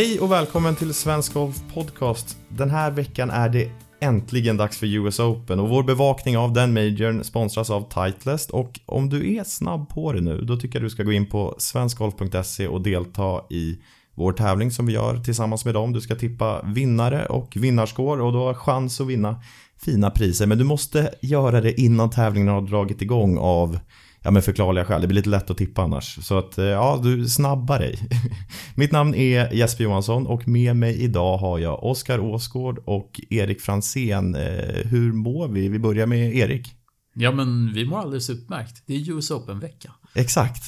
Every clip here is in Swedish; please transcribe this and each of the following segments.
Hej och välkommen till Svensk Golf Podcast. Den här veckan är det äntligen dags för US Open och vår bevakning av den majorn sponsras av Titleist och om du är snabb på det nu då tycker jag du ska gå in på svenskgolf.se och delta i vår tävling som vi gör tillsammans med dem. Du ska tippa vinnare och vinnarskår och du har chans att vinna fina priser men du måste göra det innan tävlingen har dragit igång av Ja men förklarliga skäl, det blir lite lätt att tippa annars. Så att ja, du snabbar dig. Mitt namn är Jesper Johansson och med mig idag har jag Oskar Åsgård och Erik Fransén. Hur mår vi? Vi börjar med Erik. Ja men vi mår alldeles utmärkt. Det är US Open-vecka. Exakt.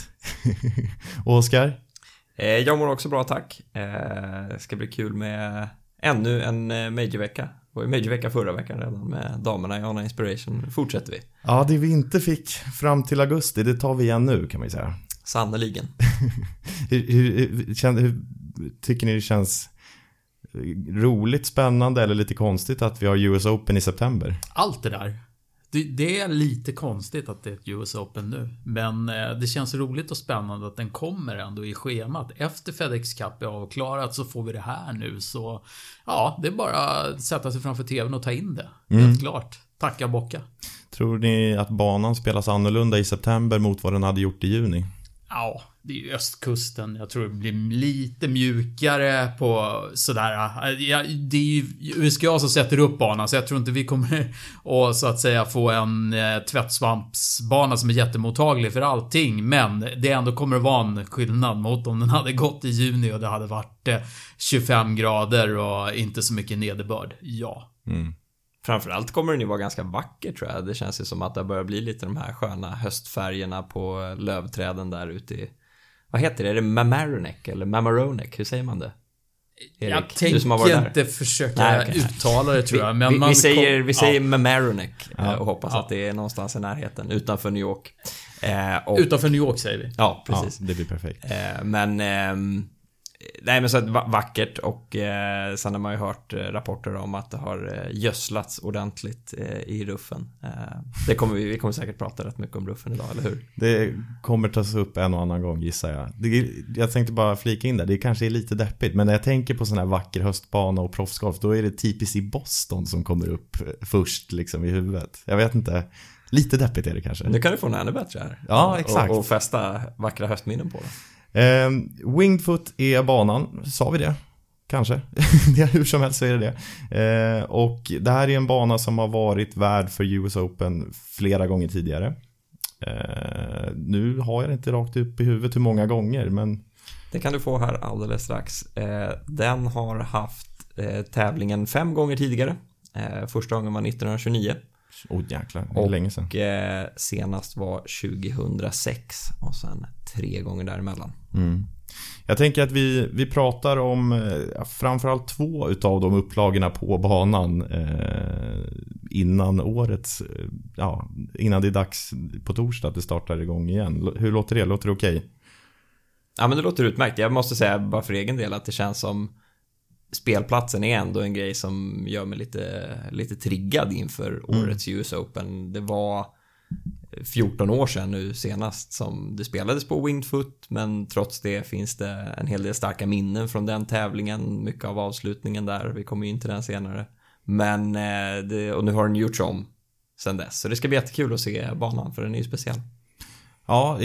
Oskar? Jag mår också bra tack. Det ska bli kul med ännu en majorvecka. Var ju majorvecka förra veckan redan med damerna i Anna Inspiration. Fortsätter vi. Ja, det vi inte fick fram till augusti, det tar vi igen nu kan man ju säga. Sannerligen. hur, hur, hur, hur, tycker ni det känns roligt, spännande eller lite konstigt att vi har US Open i september? Allt det där. Det, det, är lite konstigt att det är ett US Open nu. Men eh, det känns roligt och spännande att den kommer ändå i schemat. Efter FedEx Cup är avklarat så får vi det här nu. Så ja, det är bara att sätta sig framför TVn och ta in det. Mm. Helt klart. Tacka bocka. Tror ni att banan spelas annorlunda i september mot vad den hade gjort i juni? Ja, det är ju östkusten. Jag tror det blir lite mjukare på sådär. Äh, ja, det är ju USGA som sätter upp banan så jag tror inte vi kommer att så att säga få en eh, tvättsvampsbana som är jättemottaglig för allting. Men det ändå kommer att vara en skillnad mot om den hade gått i juni och det hade varit eh, 25 grader och inte så mycket nederbörd. Ja. Mm. Framförallt kommer den ju vara ganska vacker tror jag. Det känns ju som att det börjar bli lite de här sköna höstfärgerna på eh, lövträden där ute i... Vad heter det? Är det Mamaroneck eller Mamaroneck? Hur säger man det? Erik, jag tänker inte försöka Nej, okay. uttala det tror jag. Men vi, vi, vi säger, vi säger ja. Mamaroneck ja. och hoppas ja. att det är någonstans i närheten utanför New York. Eh, och, utanför New York säger vi. Ja, precis. det blir perfekt. Eh, men... Eh, Nej men så att vackert och eh, sen har man ju hört eh, rapporter om att det har eh, gödslats ordentligt eh, i ruffen. Eh, det kommer vi, vi kommer säkert prata rätt mycket om ruffen idag, eller hur? Det kommer tas upp en och annan gång gissar jag. Det, jag tänkte bara flika in där, det kanske är lite deppigt men när jag tänker på sån här vacker höstbana och proffsgolf då är det TPC Boston som kommer upp först liksom i huvudet. Jag vet inte. Lite deppigt är det kanske. Nu kan du få en ännu bättre här. Ja, exakt. Och, och fästa vackra höstminnen på det. Eh, Wingfoot är banan, sa vi det? Kanske. hur som helst så är det det. Eh, och det här är en bana som har varit värd för US Open flera gånger tidigare. Eh, nu har jag det inte rakt upp i huvudet hur många gånger, men... Det kan du få här alldeles strax. Eh, den har haft eh, tävlingen fem gånger tidigare. Eh, första gången var 1929. Åh oh, jäklar, det är och, länge sedan. Och eh, senast var 2006 och sen tre gånger däremellan. Mm. Jag tänker att vi, vi pratar om eh, framförallt två utav de upplagorna på banan eh, innan årets, eh, ja, innan det är dags på torsdag att det startar igång igen. Hur låter det? Låter det okej? Okay? Ja men det låter utmärkt. Jag måste säga bara för egen del att det känns som spelplatsen är ändå en grej som gör mig lite, lite triggad inför mm. årets US Open. Det var 14 år sedan nu senast som det spelades på Wingfoot men trots det finns det en hel del starka minnen från den tävlingen. Mycket av avslutningen där, vi kommer ju in till den senare. Men, eh, det, och nu har den gjorts om sen dess. Så det ska bli jättekul att se banan för den är ju speciell. Ja,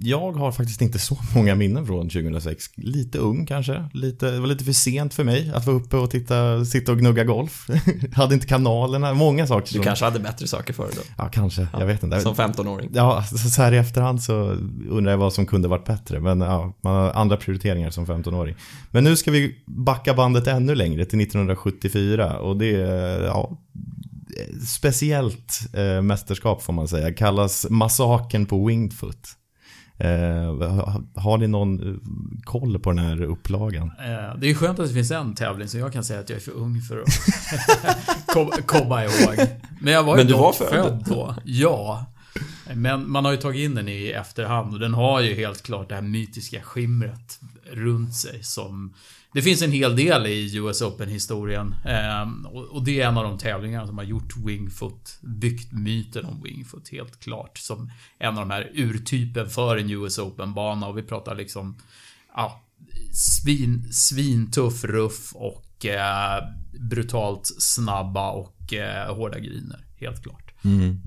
jag har faktiskt inte så många minnen från 2006. Lite ung kanske. Lite, det var lite för sent för mig att vara uppe och titta, sitta och gnugga golf. hade inte kanalerna, många saker. Du kanske hade bättre saker för då? Ja, kanske. Ja, jag vet inte. Som 15-åring? Ja, så här i efterhand så undrar jag vad som kunde varit bättre. Men ja, man har andra prioriteringar som 15-åring. Men nu ska vi backa bandet ännu längre till 1974 och det, ja, speciellt eh, mästerskap får man säga. Kallas massakern på Wingfoot. Eh, har ni någon eh, koll på den här upplagan? Eh, det är skönt att det finns en tävling som jag kan säga att jag är för ung för att komma ihåg. Men jag var ju Men du var född. född då. Ja. Men man har ju tagit in den i efterhand och den har ju helt klart det här mytiska skimret runt sig som det finns en hel del i US Open-historien. Ehm, och, och, det är en av de tävlingarna som har gjort Wingfoot, byggt myten om Wingfoot helt klart. Som en av de här urtypen för en US Open-bana. Och vi pratar liksom, ja, svin, svintuff ruff och eh, brutalt snabba och eh, hårda griner. Helt klart. Mm.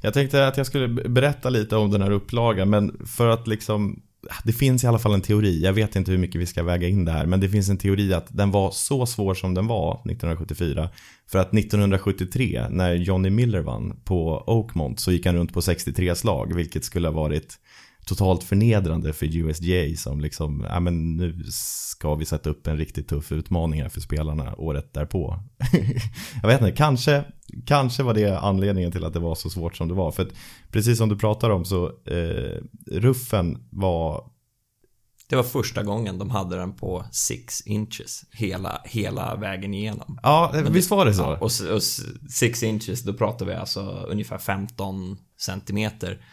Jag tänkte att jag skulle berätta lite om den här upplagan, men för att liksom det finns i alla fall en teori, jag vet inte hur mycket vi ska väga in det här, men det finns en teori att den var så svår som den var 1974. För att 1973, när Johnny Miller vann på Oakmont, så gick han runt på 63 slag, vilket skulle ha varit totalt förnedrande för USGA som liksom, ja men nu ska vi sätta upp en riktigt tuff utmaning här för spelarna året därpå. jag vet inte, kanske, kanske var det anledningen till att det var så svårt som det var. För att precis som du pratar om så, eh, ruffen var det var första gången de hade den på 6 inches hela, hela vägen igenom. Ja, visst var det så? Ja, och 6 inches, då pratar vi alltså ungefär 15 centimeter.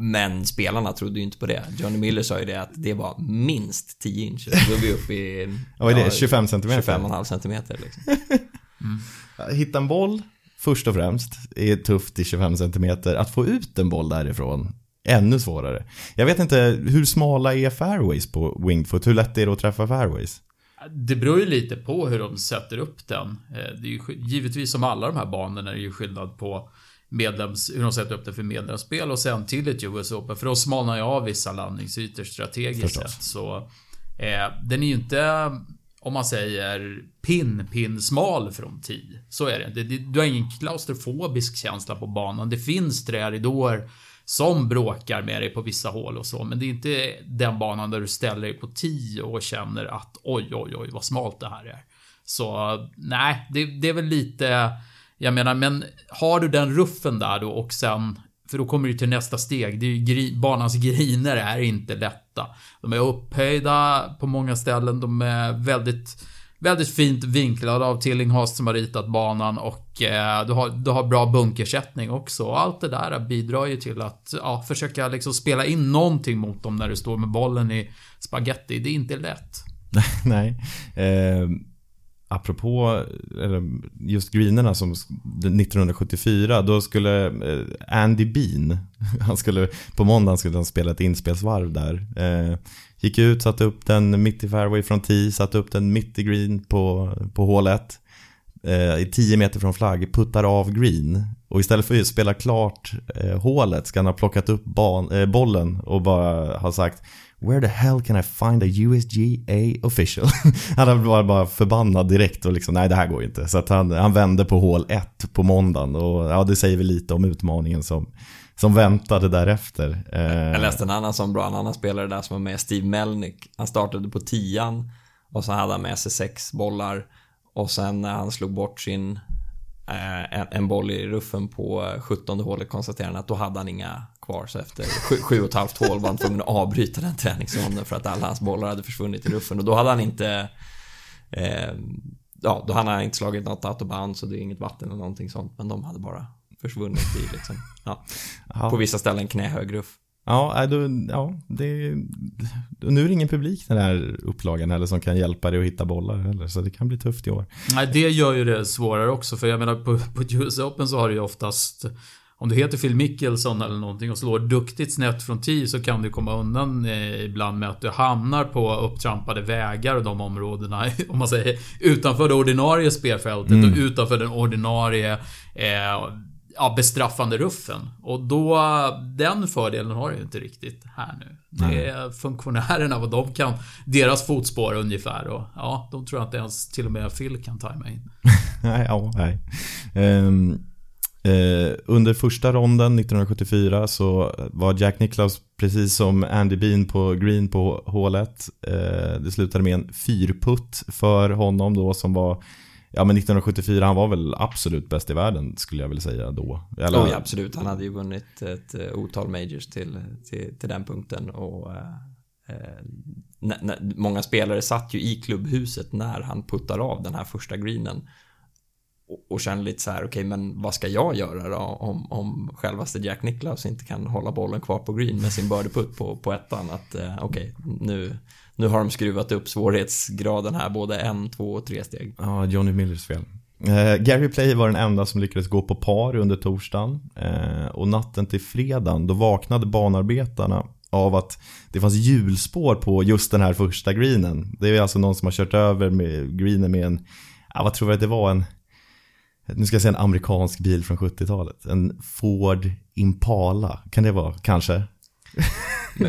Men spelarna trodde ju inte på det. Johnny Miller sa ju det att det var minst 10 incher. Då är vi uppe i... Vad är det? 25 centimeter? 25,5 centimeter liksom. mm. Hitta en boll, först och främst, är tufft i 25 centimeter. Att få ut en boll därifrån, ännu svårare. Jag vet inte, hur smala är fairways på Wingfoot? Hur lätt är det att träffa fairways? Det beror ju lite på hur de sätter upp den. Eh, det är ju givetvis som alla de här banorna är det ju skillnad på medlems, hur de sätter upp det för medlemsspel och sen till ett US Open. För då smalnar jag av vissa landningsytor strategiskt sett. Så eh, den är ju inte, om man säger pin, pin smal från 10. Så är det. det, Du har ingen klaustrofobisk känsla på banan. Det finns träridåer som bråkar med dig på vissa hål och så. Men det är inte den banan där du ställer dig på 10 och känner att oj, oj, oj, vad smalt det här är. Så nej, det, det är väl lite jag menar, men har du den ruffen där då och sen för då kommer du till nästa steg. Det är ju, banans griner är inte lätta. De är upphöjda på många ställen. De är väldigt, väldigt fint vinklade av Tillinghast som har ritat banan och eh, du, har, du har bra bunkersättning också. Och allt det där bidrar ju till att ja, försöka liksom spela in någonting mot dem när du står med bollen i spaghetti. Det är inte lätt. Nej. Eh, apropå just greenerna som 1974, då skulle eh, Andy Bean, han skulle, på måndagen skulle han spela ett inspelsvarv där. Eh, gick ut, satte upp den mitt i fairway från 10, satte upp den mitt i green på, på hål 1. Eh, I 10 meter från flagg, puttar av green. Och istället för att spela klart hålet ska han ha plockat upp bollen och bara ha sagt Where the hell can I find a USGA official? han var bara förbannad direkt och liksom, nej det här går ju inte. Så att han, han vände på hål 1 på måndagen och ja, det säger väl lite om utmaningen som, som väntade därefter. Jag eh, läste en annan som bra, en annan spelare där som var med, Steve Melnick. Han startade på tian och så hade han med sig sex bollar och sen när han slog bort sin Eh, en, en boll i ruffen på 17 hålet konstaterade han att då hade han inga kvar. Så efter sju, sju och ett halvt hål var han tvungen att avbryta den träningsronden för att alla hans bollar hade försvunnit i ruffen. Och då hade han inte eh, Ja, då hade han inte slagit något autobahn så det är inget vatten eller någonting sånt. Men de hade bara försvunnit i liksom, ja, på vissa ställen knähög ruff. Ja, då, ja det, nu är det ingen publik den här upplagan heller som kan hjälpa dig att hitta bollar heller. Så det kan bli tufft i år. Nej, det gör ju det svårare också. För jag menar på, på US Open så har du ju oftast om du heter Phil Mickelson eller någonting och slår duktigt snett från 10 så kan du komma undan eh, ibland med att du hamnar på upptrampade vägar och de områdena, om man säger, utanför det ordinarie spelfältet mm. och utanför den ordinarie eh, ja, bestraffande ruffen. Och då, den fördelen har du ju inte riktigt här nu. Det är funktionärerna, vad de kan, deras fotspår ungefär. Och ja, de tror jag inte ens till och med Phil kan tajma in. nej, ja, nej. Um, Eh, under första ronden 1974 så var Jack Nicklaus precis som Andy Bean på green på hålet. Eh, det slutade med en fyrputt för honom då som var Ja men 1974, han var väl absolut bäst i världen skulle jag vilja säga då. Eller... Oh, ja, absolut, han hade ju vunnit ett eh, otal majors till, till, till den punkten och uh, många spelare satt ju i klubbhuset när han puttar av den här första greenen och, och känner lite så här, okej okay, men vad ska jag göra då om, om självaste Jack Nicklaus inte kan hålla bollen kvar på green med sin birdieputt på, på ettan att eh, okej, okay, nu nu har de skruvat upp svårighetsgraden här både en, två och tre steg. Ja, Johnny Millers fel. Eh, Gary Play var den enda som lyckades gå på par under torsdagen. Eh, och natten till fredagen, då vaknade banarbetarna av att det fanns hjulspår på just den här första greenen. Det är alltså någon som har kört över med greenen med en, ja, vad tror jag att det var, en nu ska jag säga en amerikansk bil från 70-talet. En Ford Impala, kan det vara kanske?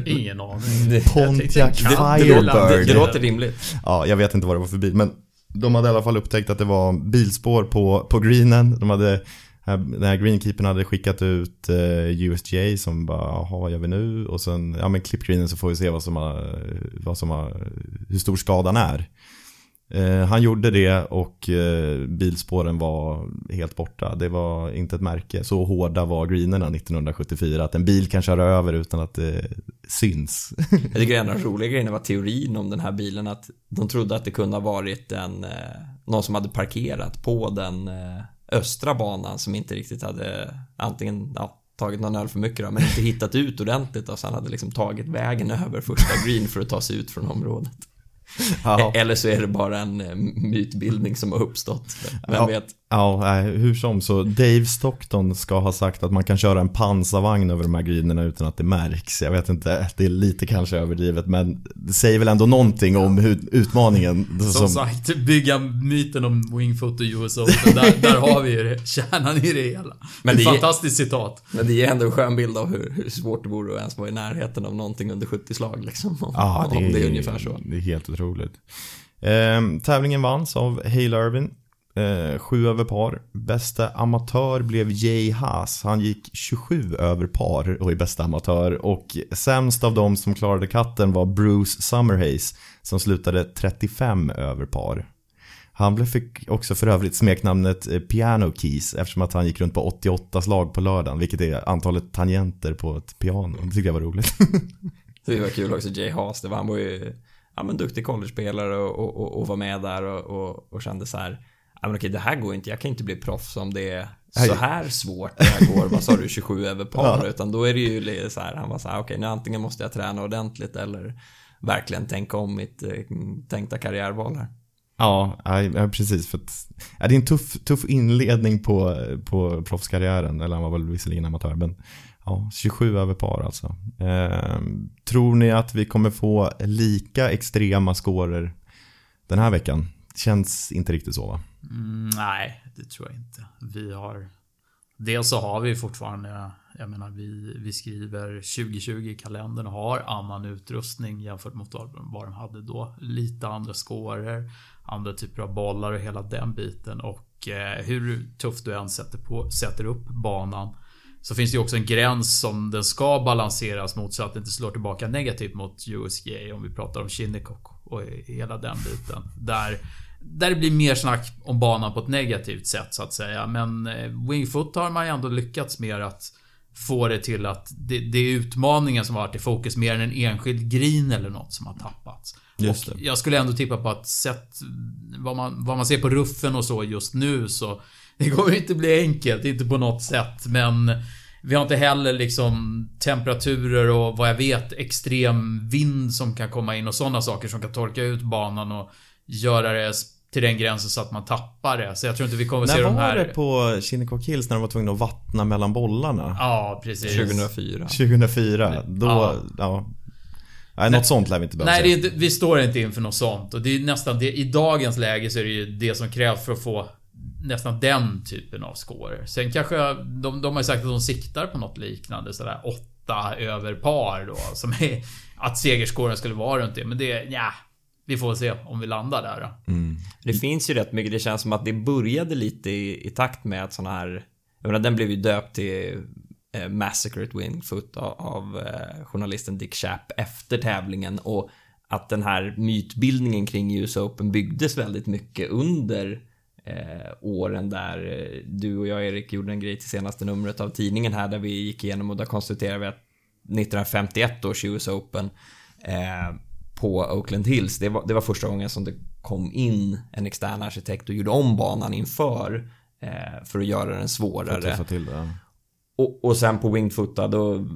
Ingen aning. Pontiac Firebird. Det, det, låter rimligt. Ja, jag vet inte vad det var för bil, men de hade i alla fall upptäckt att det var bilspår på, på greenen. De hade, den här greenkeepern hade skickat ut eh, USGA som bara, jaha vad gör vi nu? Och sen, ja men klipp greenen så får vi se vad som har, vad som har, hur stor skadan är. Eh, han gjorde det och eh, bilspåren var helt borta. Det var inte ett märke. Så hårda var greenerna 1974 att en bil kan köra över utan att det syns. Jag tycker en av de roliga grejerna var teorin om den här bilen att de trodde att det kunde ha varit en, eh, någon som hade parkerat på den östra banan som inte riktigt hade antingen ja, tagit någon öl för mycket då, men inte hittat ut ordentligt och sen hade liksom tagit vägen över första green för att ta sig ut från området. Ja. Eller så är det bara en eh, mytbildning som har uppstått. Vem ja. vet? Ja, hur som så. Dave Stockton ska ha sagt att man kan köra en pansarvagn över de här grinerna utan att det märks. Jag vet inte, det är lite kanske överdrivet men det säger väl ändå någonting om utmaningen. Som, som sagt, bygga myten om Wingfoot och US Open. Där, där har vi ju det, kärnan i det hela. Men det är ett fantastiskt citat. Men det ger ändå en skön bild av hur, hur svårt det vore att ens vara i närheten av någonting under 70 slag liksom. Om, ja, det, om det är ungefär så. Det är helt otroligt. Eh, tävlingen vanns av Hale Irvin Eh, sju över par. Bästa amatör blev Jay Haas. Han gick 27 över par och är bästa amatör. Och sämst av dem som klarade katten var Bruce Summerhays som slutade 35 över par. Han fick också för övrigt smeknamnet eh, Piano Keys eftersom att han gick runt på 88 slag på lördagen, vilket är antalet tangenter på ett piano. Det tyckte jag var roligt. det var kul också, Jay Haas. Det var, han var ju ja, men duktig college-spelare och, och, och, var med där och, och, och kände så här men okej det här går inte, jag kan inte bli proffs om det är så här svårt när jag går, vad sa du, 27 över par, ja. utan då är det ju så här, han var så här, okej nu antingen måste jag träna ordentligt eller verkligen tänka om mitt eh, tänkta karriärval här. Ja, ja, precis. För att, ja, det är en tuff, tuff inledning på, på proffskarriären. Eller han var väl visserligen amatör. Men ja, 27 över par alltså. Eh, tror ni att vi kommer få lika extrema scorer den här veckan? Känns inte riktigt så va? Mm, nej, det tror jag inte. Vi har... Dels så har vi fortfarande, jag menar vi, vi skriver 2020 i kalendern och har annan utrustning jämfört mot vad de hade då. Lite andra scorer, andra typer av bollar och hela den biten. Och eh, hur tufft du än sätter, på, sätter upp banan så finns det ju också en gräns som den ska balanseras mot så att det inte slår tillbaka negativt mot USGA om vi pratar om Shinnecock och hela den biten. Där där det blir mer snack om banan på ett negativt sätt så att säga. Men eh, Wingfoot har man ju ändå lyckats med att få det till att det, det är utmaningen som har varit i fokus mer än en enskild green eller något som har tappats. Just det. Och jag skulle ändå tippa på att sett vad man, vad man ser på ruffen och så just nu så det kommer inte bli enkelt, inte på något sätt men vi har inte heller liksom temperaturer och vad jag vet extrem vind som kan komma in och sådana saker som kan torka ut banan och göra det till den gränsen så att man tappar det. Så jag tror inte vi kommer när se de här... När var det på Shinnecock Hills när de var tvungna att vattna mellan bollarna? Ja, precis. 2004. 2004. Då, ja. ja. Nej, något sånt lär vi inte behöva Nej, inte, vi står inte inför något sånt. Och det är nästan det, I dagens läge så är det ju det som krävs för att få nästan den typen av score. Sen kanske, de, de har ju sagt att de siktar på något liknande. Sådär åtta över par då. Som är att segerskåren skulle vara runt det. Men det, ja vi får se om vi landar där. Mm. Det finns ju rätt mycket, det känns som att det började lite i, i takt med att sådana här, jag menar den blev ju döpt till eh, Massacre at Wingfoot av, av eh, journalisten Dick Chapp efter tävlingen och att den här mytbildningen kring US Open byggdes väldigt mycket under eh, åren där eh, du och jag Erik gjorde en grej till senaste numret av tidningen här där vi gick igenom och där konstaterade vi att 1951 års US Open eh, på Oakland Hills. Det var, det var första gången som det kom in en extern arkitekt och gjorde om banan inför eh, för att göra den svårare. För till det. Och, och sen på Wingfoota då,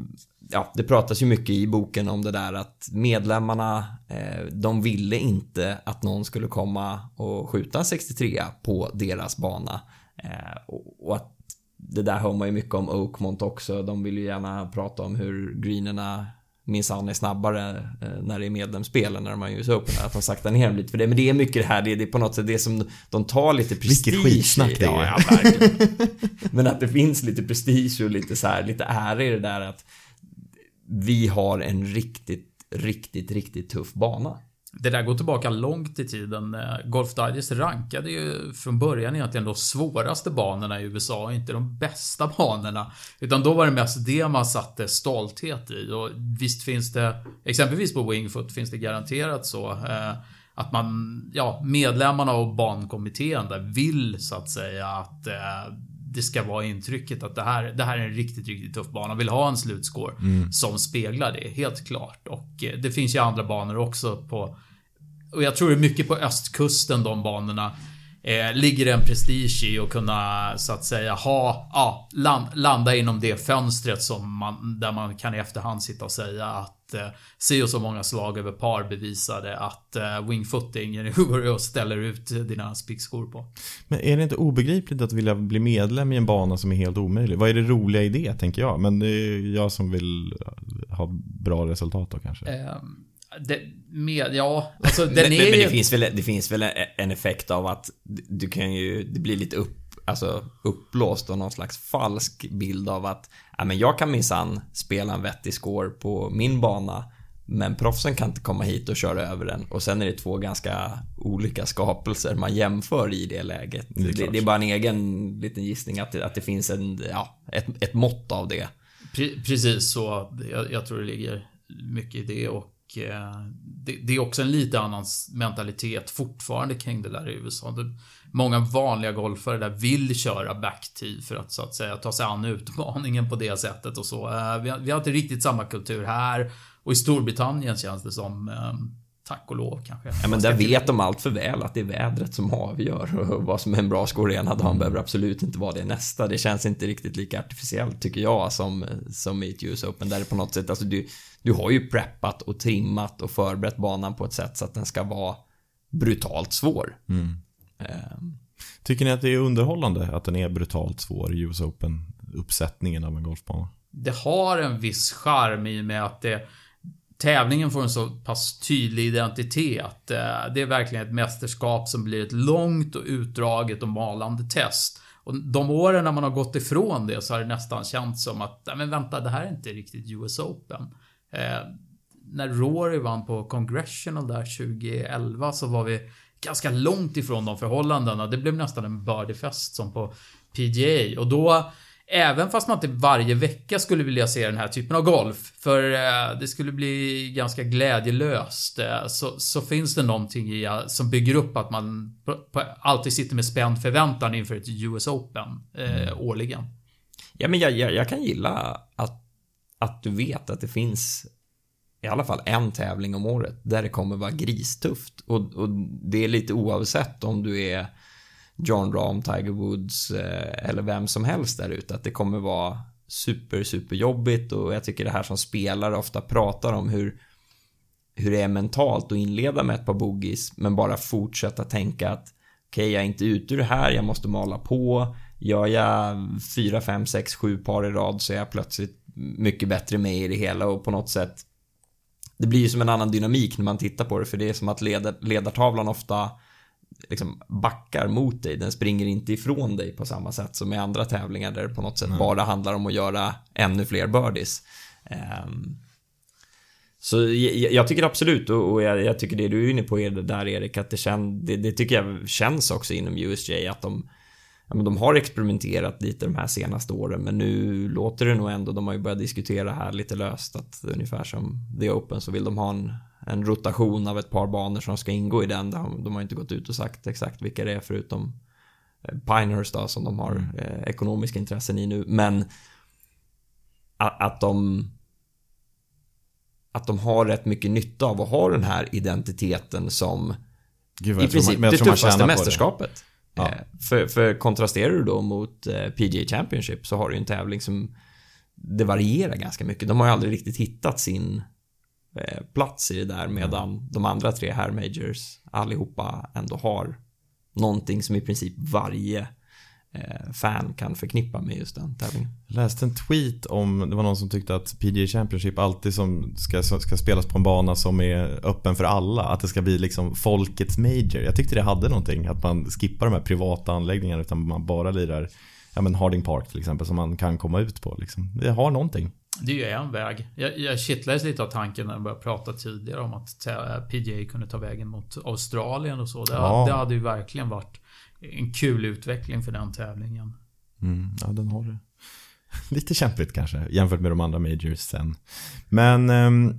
ja, det pratas ju mycket i boken om det där att medlemmarna, eh, de ville inte att någon skulle komma och skjuta 63 på deras bana. Eh, och, och, att det där hör man ju mycket om Oakmont också. De vill ju gärna prata om hur greenerna minsann är snabbare eh, när det är medlemsspel än när man US Open. Att de saktar ner dem lite för det. Men det är mycket det här, det är, det är på något sätt det som de tar lite prestige Vilket skitsnack det är. Ja, ja, verkligen. Men att det finns lite prestige och lite så här, lite ära i det där att vi har en riktigt, riktigt, riktigt tuff bana. Det där går tillbaka långt i tiden. Eh, Golf Digest rankade ju från början egentligen de svåraste banorna i USA, inte de bästa banorna. Utan då var det mest det man satte stolthet i. Och visst finns det, exempelvis på Wingfoot finns det garanterat så. Eh, att man, ja, medlemmarna av bankommittén där vill så att säga att eh, det ska vara intrycket att det här, det här är en riktigt, riktigt tuff bana. Vill ha en slutscore mm. som speglar det, helt klart. Och eh, det finns ju andra banor också på... Och jag tror det är mycket på östkusten de banorna. Eh, ligger det en prestige i att kunna så att säga ha, ja, land, landa inom det fönstret som man, där man kan i efterhand sitta och säga att eh, se och så många slag över par bevisade att eh, wingfooting går och ställer ut dina spickskor på. Men är det inte obegripligt att vilja bli medlem i en bana som är helt omöjlig? Vad är det roliga i det, tänker jag? Men det är jag som vill ha bra resultat då kanske. Eh, det, med, ja, alltså den men, är men det finns väl, det finns väl en effekt av att du kan ju, det blir lite upp alltså, uppblåst och någon slags falsk bild av att ja, men jag kan minsann spela en vettig score på min bana men proffsen kan inte komma hit och köra över den och sen är det två ganska olika skapelser man jämför i det läget. Det, det, det är bara en egen liten gissning att det, att det finns en, ja, ett, ett mått av det. Precis så. Jag, jag tror det ligger mycket i det och Eh, det, det, är också en lite annan mentalitet fortfarande kring det där i USA. Det, många vanliga golfare där vill köra backtee för att så att säga ta sig an utmaningen på det sättet och så. Eh, vi har, vi har inte riktigt samma kultur här och i Storbritannien känns det som eh, Tack och lov kanske. Ja, men där vet de allt för väl att det är vädret som avgör och vad som är en bra score ena dagen behöver absolut inte vara det nästa. Det känns inte riktigt lika artificiellt tycker jag som, som i ett US Open där det på något sätt, alltså du, du har ju preppat och trimmat och förberett banan på ett sätt så att den ska vara brutalt svår. Mm. Um. Tycker ni att det är underhållande att den är brutalt svår, US Open, uppsättningen av en golfbana? Det har en viss charm i och med att det tävlingen får en så pass tydlig identitet. Eh, det är verkligen ett mästerskap som blir ett långt och utdraget och malande test. Och de åren när man har gått ifrån det så har det nästan känts som att, nej men vänta, det här är inte riktigt US Open. Eh, när Rory vann på Congressional där 2011 så var vi ganska långt ifrån de förhållandena. Det blev nästan en birdiefest som på PGA och då Även fast man inte varje vecka skulle vilja se den här typen av golf, för eh, det skulle bli ganska glädjelöst, eh, så, så, finns det någonting i, eh, som bygger upp att man alltid sitter med spänd förväntan inför ett US Open eh, mm. årligen. Ja, men jag, jag, jag, kan gilla att, att du vet att det finns i alla fall en tävling om året där det kommer vara gristufft. Och, och det är lite oavsett om du är John Rahm, Tiger Woods eh, eller vem som helst där ute. Att det kommer vara super, super jobbigt och jag tycker det här som spelare ofta pratar om hur hur det är mentalt att inleda med ett par boogies men bara fortsätta tänka att okej, okay, jag är inte ute ur det här, jag måste mala på. Gör jag 4, 5, 6, 7 par i rad så är jag plötsligt mycket bättre med i det hela och på något sätt det blir ju som en annan dynamik när man tittar på det för det är som att ledartavlan ofta liksom backar mot dig. Den springer inte ifrån dig på samma sätt som i andra tävlingar där det på något sätt mm. bara handlar om att göra ännu fler birdies. Um, så jag, tycker absolut och jag, tycker det du är inne på är det där Erik att det, kän, det, det tycker jag känns också inom USJ att de ja, men de har experimenterat lite de här senaste åren men nu låter det nog ändå, de har ju börjat diskutera här lite löst att ungefär som The Open så vill de ha en en rotation av ett par banor som ska ingå i den. De har inte gått ut och sagt exakt vilka det är förutom eh, Pinehurst då, som de har mm. eh, ekonomiska intressen i nu. Men att, att de att de har rätt mycket nytta av att ha den här identiteten som Gud, i princip man, det tuffaste mästerskapet. Ja. Eh, för, för kontrasterar du då mot eh, PGA Championship så har du en tävling som det varierar ganska mycket. De har ju aldrig riktigt hittat sin plats i det där medan mm. de andra tre här majors allihopa ändå har någonting som i princip varje eh, fan kan förknippa med just den tävlingen. Jag läste en tweet om, det var någon som tyckte att PGA Championship alltid som ska, ska spelas på en bana som är öppen för alla. Att det ska bli liksom folkets major. Jag tyckte det hade någonting, att man skippar de här privata anläggningarna utan man bara lirar ja, men Harding Park till exempel som man kan komma ut på. Liksom. Det har någonting. Det är ju en väg. Jag, jag kittlades lite av tanken när jag började prata tidigare om att PGA kunde ta vägen mot Australien och så. Det, ja. det hade ju verkligen varit en kul utveckling för den tävlingen. Mm, ja, den har det. Lite kämpigt kanske jämfört med de andra majors sen. Men ehm,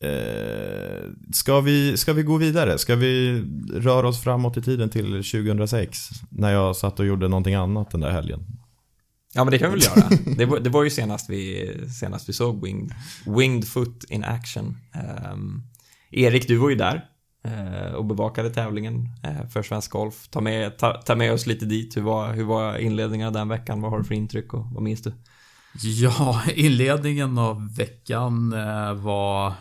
eh, ska, vi, ska vi gå vidare? Ska vi röra oss framåt i tiden till 2006? När jag satt och gjorde någonting annat den där helgen. Ja men det kan vi väl göra. Det var, det var ju senast vi, senast vi såg Winged, Winged Foot in action. Um, Erik, du var ju där uh, och bevakade tävlingen uh, för Svensk Golf. Ta med, ta, ta, med oss lite dit. Hur var, hur var inledningen den veckan? Vad har du för intryck och vad minns du? Ja, inledningen av veckan uh, var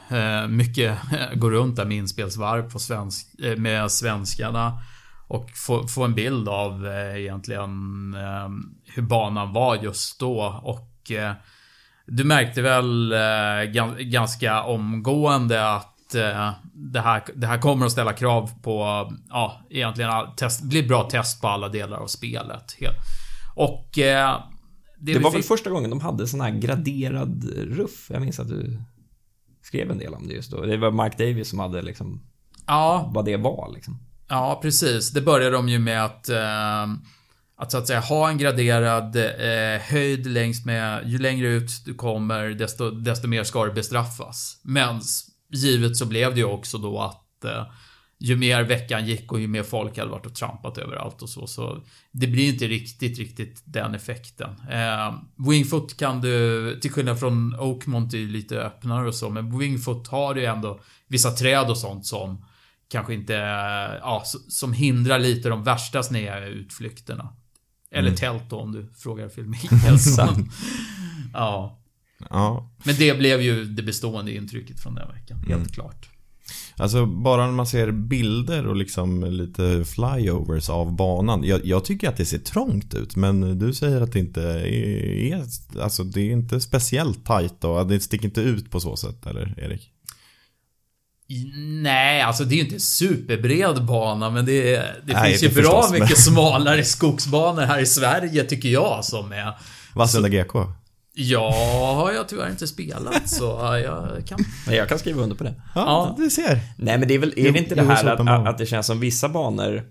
mycket gå runt där med inspelsvarv på svensk, med svenskarna och få, få en bild av eh, egentligen eh, hur banan var just då. Och eh, du märkte väl ganska omgående att det, här, det här kommer att ställa krav på, ja, egentligen test, blir bra test på alla delar av spelet. Och det, det var väl första gången de hade sån här graderad ruff. Jag minns att du skrev en del om det just då. Det var Mark Davis som hade liksom... Ja. Vad det var liksom. Ja, precis. Det började de ju med att eh, att så att säga ha en graderad eh, höjd längs med, ju längre ut du kommer desto, desto mer ska du bestraffas. Men givet så blev det ju också då att eh, ju mer veckan gick och ju mer folk hade varit och trampat överallt och så, så det blir inte riktigt, riktigt den effekten. Eh, Wingfoot kan du, till skillnad från Oakmont, är ju lite öppnare och så, men Wingfoot har ju ändå vissa träd och sånt som kanske inte, ja, som hindrar lite de värsta sneda utflykterna. Eller mm. tält då om du frågar Phil Mickelson. ja. ja. Men det blev ju det bestående intrycket från den veckan, helt mm. klart. Alltså bara när man ser bilder och liksom lite flyovers av banan. Jag, jag, tycker att det ser trångt ut men du säger att det inte är, är alltså det är inte speciellt tight och det sticker inte ut på så sätt eller Erik? Nej, alltså det är ju inte en superbred bana, men det, det Nej, finns det ju bra förstås, mycket men... smalare skogsbanor här i Sverige, tycker jag, som är... Vassunda GK? Ja, har jag tyvärr inte spelat, så jag kan... Jag kan skriva under på det. Ja, ja. du ser. Nej, men det är väl, är det inte det här att, att det känns som vissa banor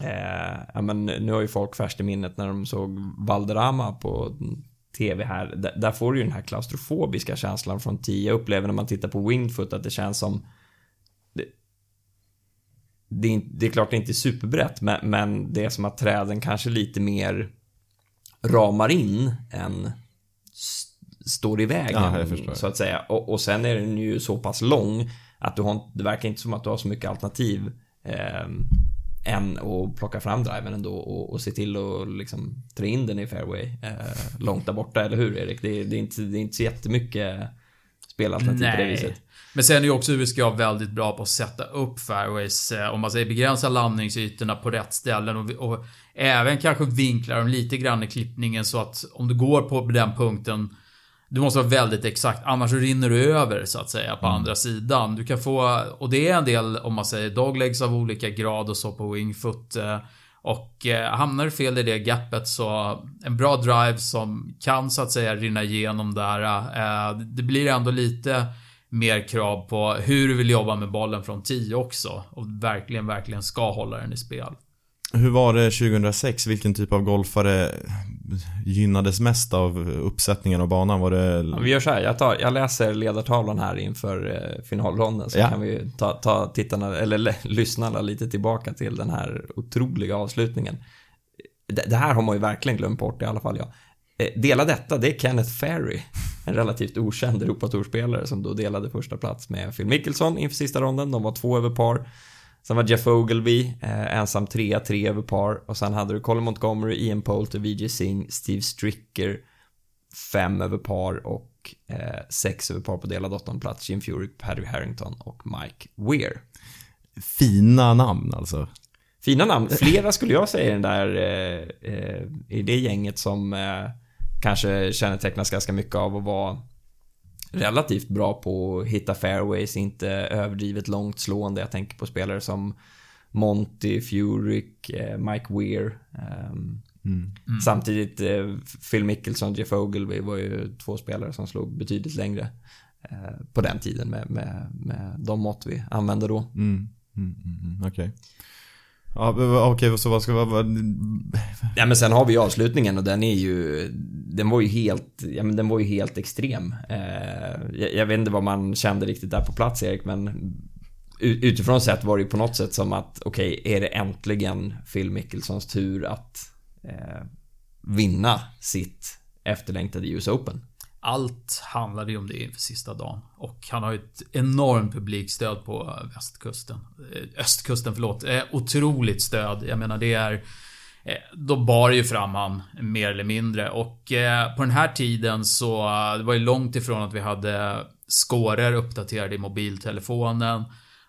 eh, ja, men nu har ju folk färskt i minnet när de såg Valderrama på TV här. Där, där får du ju den här klaustrofobiska känslan från 10. Jag upplever när man tittar på Wingfoot att det känns som det är, det är klart det är inte superbrett, men, men det är som att träden kanske lite mer ramar in än står i vägen, ja, så att säga. Och, och sen är den ju så pass lång att du har, det verkar inte som att du har så mycket alternativ eh, än att plocka fram driven ändå och, och se till att liksom trä in den i fairway eh, långt där borta, eller hur Erik? Det, det, är inte, det är inte så jättemycket spelalternativ på det viset. Men sen är ju också USGA väldigt bra på att sätta upp fairways, eh, om man säger begränsa landningsytorna på rätt ställen och, och även kanske vinkla dem lite grann i klippningen så att om du går på den punkten du måste vara väldigt exakt, annars rinner du över så att säga på mm. andra sidan. Du kan få, och det är en del om man säger doglegs av olika grad och så på wingfoot. Och eh, hamnar du fel i det gapet så en bra drive som kan så att säga rinna igenom där. Eh, det blir ändå lite mer krav på hur du vill jobba med bollen från 10 också. Och verkligen, verkligen ska hålla den i spel. Hur var det 2006? Vilken typ av golfare gynnades mest av uppsättningen av banan? Var det... Ja, vi gör så här, jag, tar, jag läser ledartavlan här inför eh, finalronden så ja. kan vi ta, ta tittarna, eller lyssnarna lite tillbaka till den här otroliga avslutningen. Det, det, här har man ju verkligen glömt bort, i alla fall jag. Eh, dela detta, det är Kenneth Ferry, en relativt okänd Europatourspelare som då delade första plats med Phil Mickelson inför sista ronden. De var två över par. Sen var Jeff Ogilvy eh, ensam trea, tre över par. Och sen hade du Colin Montgomery, Ian Poulter, VJ Singh, Steve Stricker, fem över par och eh, sex över par på delad åttondeplats. Jim Furyk, Paddy Harrington och Mike Weir. Fina namn alltså. Fina namn. Flera skulle jag säga i den där, eh, eh, i det gänget som eh, kanske kännetecknas ganska mycket av att vara relativt bra på att hitta fairways, inte överdrivet långt slående. Jag tänker på spelare som Monty, Furyk, eh, Mike Weir. Um, mm. Mm. Samtidigt, eh, Phil Mickelson, Jeff Ogilvy var ju två spelare som slog betydligt längre eh, på den tiden med, med, med de mått vi använde då. Mm. mm, mm, mm Okej. Okay. Ja, okej, okay, så vad ska vara... Ja, men sen har vi avslutningen och den är ju... Den var ju helt... Ja, men den var ju helt extrem. Eh, jag, jag, vet inte vad man kände riktigt där på plats, Erik, men... Utifrån sett var det ju på något sätt som att, okej, okay, är det äntligen Phil Mickelsons tur att eh, vinna sitt efterlängtade US Open? Allt handlade ju om det inför sista dagen. Och han har ju ett enormt publikstöd på eh, västkusten. Eh, östkusten, förlåt. Eh, otroligt stöd. Jag menar det är... Då bar ju fram han mer eller mindre och på den här tiden så det var ju långt ifrån att vi hade skåror uppdaterade i mobiltelefonen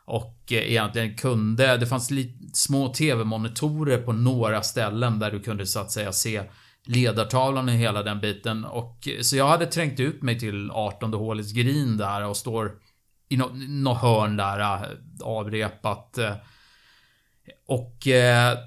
och egentligen kunde, det fanns små TV-monitorer på några ställen där du kunde så att säga se ledartavlan och hela den biten. Och, eh, så jag hade trängt ut mig till 18 hålets green där och står i något no hörn där eh, avrepat. Eh. Och eh,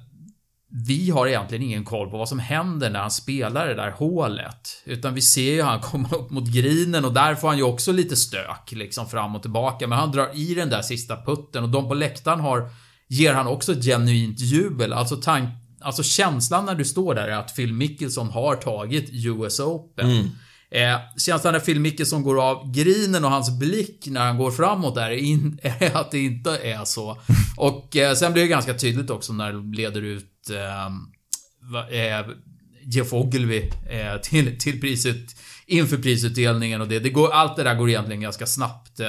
vi har egentligen ingen koll på vad som händer när han spelar det där hålet. Utan vi ser ju han komma upp mot grinen och där får han ju också lite stök liksom fram och tillbaka. Men han drar i den där sista putten och de på läktaren har ger han också ett genuint jubel. Alltså tank, Alltså känslan när du står där är att Phil Mickelson har tagit US Open. Mm. Eh, känslan när Phil Mickelson går av grinen och hans blick när han går framåt där är, in, är att det inte är så. Och eh, sen blir det ganska tydligt också när det leder ut eh, eh, Jeff Ogilvy eh, till, till priset inför prisutdelningen och det. det går, allt det där går egentligen ganska snabbt.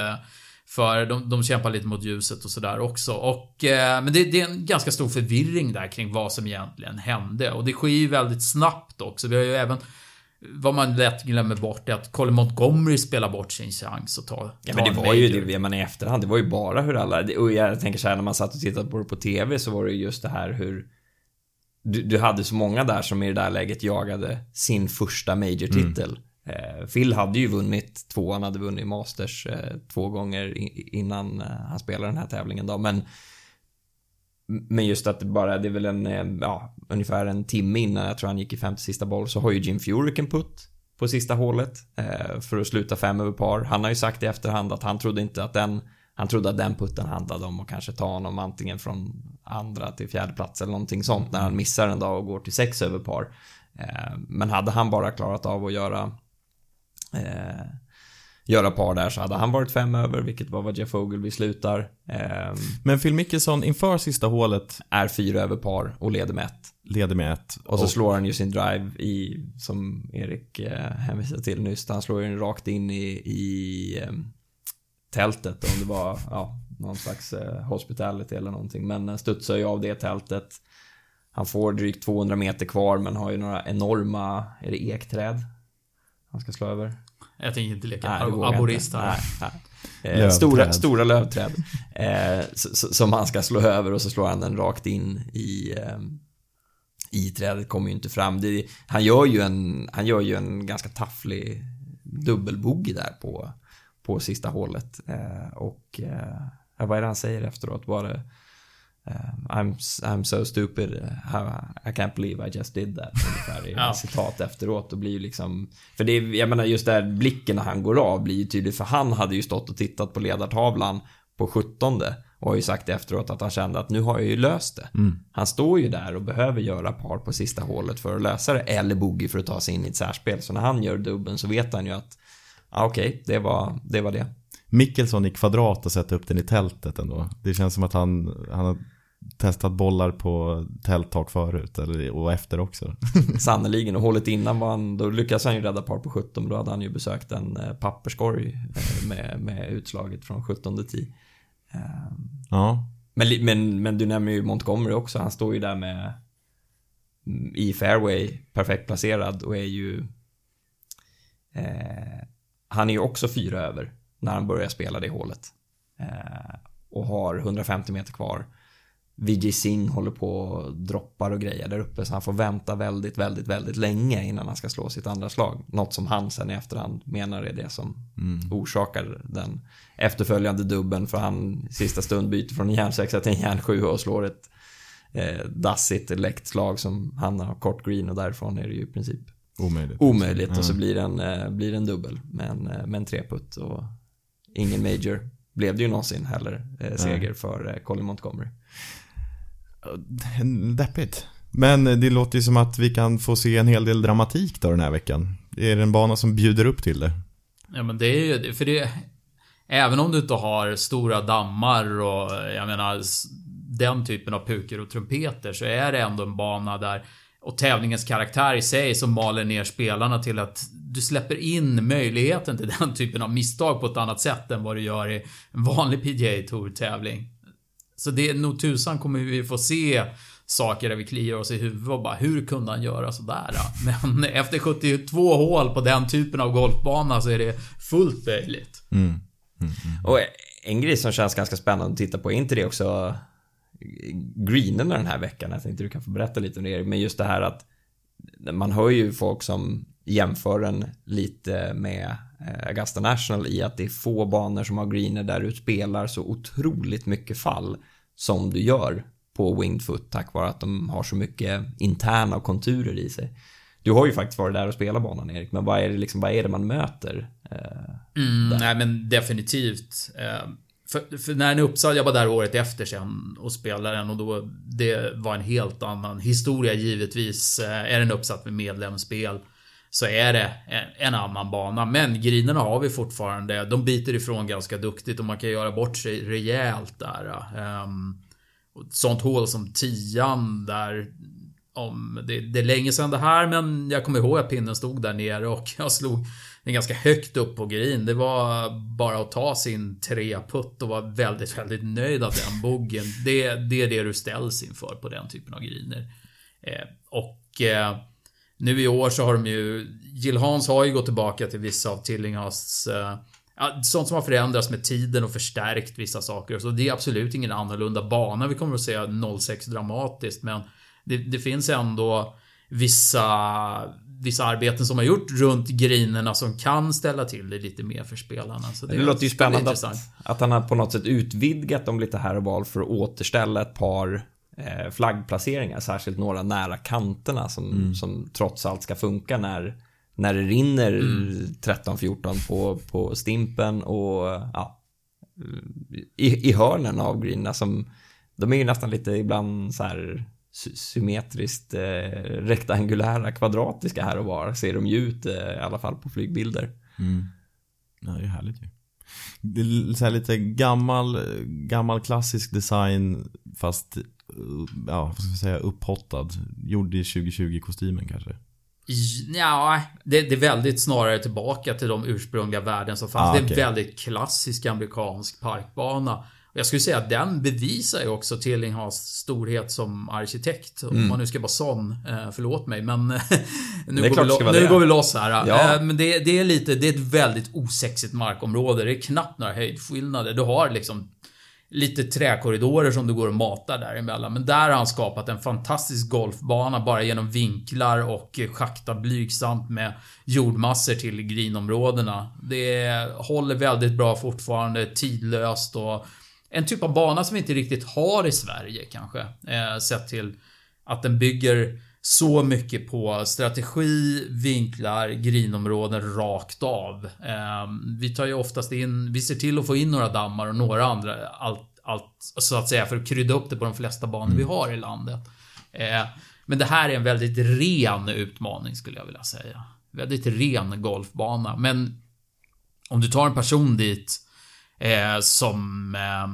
För de, de kämpar lite mot ljuset och sådär också. Och, eh, men det, det, är en ganska stor förvirring där kring vad som egentligen hände. Och det sker ju väldigt snabbt också. Vi har ju även vad man lätt glömmer bort är att Colin Montgomery spelar bort sin chans att ta, ta Ja men det var ju det, man i efterhand, det var ju bara hur alla, och jag tänker så här när man satt och tittade på det på TV så var det ju just det här hur du, du hade så många där som i det där läget jagade sin första major-titel. Mm. Eh, Phil hade ju vunnit två, han hade vunnit Masters eh, två gånger innan eh, han spelade den här tävlingen då, men men just att det bara, det är väl en, ja, ungefär en timme innan jag tror han gick i femte sista boll så har ju Jim Furyk en putt på sista hålet eh, för att sluta fem över par. Han har ju sagt i efterhand att han trodde inte att den, han trodde att den putten handlade om att kanske ta honom antingen från andra till fjärde plats eller någonting sånt när han missar en dag och går till sex över par. Eh, men hade han bara klarat av att göra eh, göra par där så hade han varit fem över, vilket var vad Jeff Ogilvy slutar. Eh, Men Phil Mickelson inför sista hålet är fyra över par och leder med ett. Leder med ett. Och, och så slår han ju sin drive i, som Erik eh, hänvisade till nyss, han slår ju den rakt in i, i eh, tältet om det var, ja, någon slags eh, hospitality eller någonting. Men studsar ju av det tältet. Han får drygt 200 meter kvar men har ju några enorma, är det ekträd? Han ska slå över? Jag tänker inte leka aborist här. Nej, nej. Eh, stora, stora lövträd. Eh, som han ska slå över och så slår han den rakt in i eh, i trädet kommer ju inte fram. Det, han, gör ju en, han gör ju en ganska tafflig dubbelbogey där på, på sista hålet. Eh, och eh, vad är det han säger efteråt? Var det Uh, I'm, I'm so stupid, uh, I can't believe I just did that. Ungefär i ja. citat efteråt. Och blir ju liksom... För det är, jag menar just där blicken när han går av blir ju tydligt. För han hade ju stått och tittat på ledartavlan på 17 och har ju sagt efteråt att han kände att nu har jag ju löst det. Mm. Han står ju där och behöver göra par på sista hålet för att lösa det. Eller bogey för att ta sig in i ett särspel. Så när han gör dubben så vet han ju att ah, okej, okay, det, var, det var det. Mickelson i kvadrat och sätta upp den i tältet ändå. Det känns som att han, han har testat bollar på tälttak förut eller, och efter också. Sannerligen, och hålet innan var han, då lyckades han ju rädda par på 17 då hade han ju besökt en eh, papperskorg eh, med, med utslaget från 17 10. Ja. Men, men, men du nämner ju Montgomery också, han står ju där med mm, i fairway, perfekt placerad och är ju eh, han är ju också fyra över när han börjar spela det hålet. Eh, och har 150 meter kvar VJ Singh håller på och droppar och grejer där uppe så han får vänta väldigt, väldigt, väldigt länge innan han ska slå sitt andra slag. Något som han sen i efterhand menar är det som mm. orsakar den efterföljande dubben för han sista stund byter från en järnsexa till en järnsjua och slår ett eh, dassigt läckt slag som han har kort green och därifrån är det ju i princip omöjligt. Omöjligt mm. och så blir det en, eh, blir det en dubbel med en, eh, med en treputt och ingen major blev det ju någonsin heller eh, seger för eh, Colin Montgomery. Deppigt. Men det låter ju som att vi kan få se en hel del dramatik då den här veckan. Är det en bana som bjuder upp till det? Ja men det är ju, för det... Även om du inte har stora dammar och jag menar den typen av puker och trumpeter så är det ändå en bana där och tävlingens karaktär i sig som maler ner spelarna till att du släpper in möjligheten till den typen av misstag på ett annat sätt än vad du gör i en vanlig PGA Tour-tävling. Så det är nog tusan kommer vi få se saker där vi kliar oss i huvudet och bara hur kunde han göra sådär? Men efter 72 hål på den typen av golfbana så är det fullt möjligt. Mm. Mm, mm. Och en grej som känns ganska spännande att titta på, är inte det också greenerna den här veckan? Jag tänkte du kan få berätta lite om det, men just det här att man hör ju folk som jämför den lite med eh, Augusta National i att det är få banor som har greener där du spelar så otroligt mycket fall som du gör på winged foot tack vare att de har så mycket interna konturer i sig. Du har ju faktiskt varit där och spelat banan Erik, men vad är det, liksom, vad är det man möter? Eh, mm, nej men definitivt. Eh, för, för, när den är uppsatt, jag var där året efter sen och spelade den och då det var en helt annan historia givetvis. Eh, är den uppsatt med medlemsspel så är det en, en, annan bana. Men grinerna har vi fortfarande. De biter ifrån ganska duktigt och man kan göra bort sig rejält där. Um, sånt hål som tian där om det, det är länge sedan det här men jag kommer ihåg att pinnen stod där nere och jag slog den ganska högt upp på green. Det var bara att ta sin treputt och vara väldigt, väldigt nöjd av den boggen. Det, det är det du ställs inför på den typen av greener. Eh, och eh, nu i år så har de ju... Jill Hans har ju gått tillbaka till vissa av Tillinghasts... eh, sånt som har förändrats med tiden och förstärkt vissa saker. Så det är absolut ingen annorlunda bana vi kommer att se 06 dramatiskt men det, det finns ändå vissa, vissa arbeten som har gjort runt grinerna som kan ställa till det lite mer för spelarna. Så det, det låter ju spännande att, att han har på något sätt utvidgat dem lite här och var för att återställa ett par eh, flaggplaceringar, särskilt några nära kanterna som, mm. som trots allt ska funka när, när det rinner mm. 13-14 på, på stimpen och ja, i, i hörnen av greenerna som de är ju nästan lite ibland så här symmetriskt eh, rektangulära kvadratiska här och var ser de ju ut eh, i alla fall på flygbilder. Mm. Ja, det är härligt ju. Det är så lite gammal, gammal klassisk design fast ja, vad ska jag säga, upphottad. Gjord i 2020-kostymen kanske. Ja, det, det, är väldigt snarare tillbaka till de ursprungliga värden som fanns. Ah, okay. Det är en väldigt klassisk amerikansk parkbana. Jag skulle säga att den bevisar ju också Tillinghas storhet som arkitekt. Mm. Om man nu ska vara sån. Eh, förlåt mig men nu, går vi, nu går vi loss här. Ja. Eh, men det, det, är lite, det är ett väldigt osexigt markområde. Det är knappt några höjdskillnader. Du har liksom lite träkorridorer som du går och matar däremellan. Men där har han skapat en fantastisk golfbana bara genom vinklar och schakta blygsamt med jordmassor till grinområdena. Det håller väldigt bra fortfarande, tidlöst och en typ av bana som vi inte riktigt har i Sverige kanske. Eh, sett till att den bygger så mycket på strategi, vinklar, grinområden rakt av. Eh, vi tar ju oftast in, vi ser till att få in några dammar och några andra, allt, allt så att säga för att krydda upp det på de flesta banor mm. vi har i landet. Eh, men det här är en väldigt ren utmaning skulle jag vilja säga. Väldigt ren golfbana. Men om du tar en person dit Eh, som eh,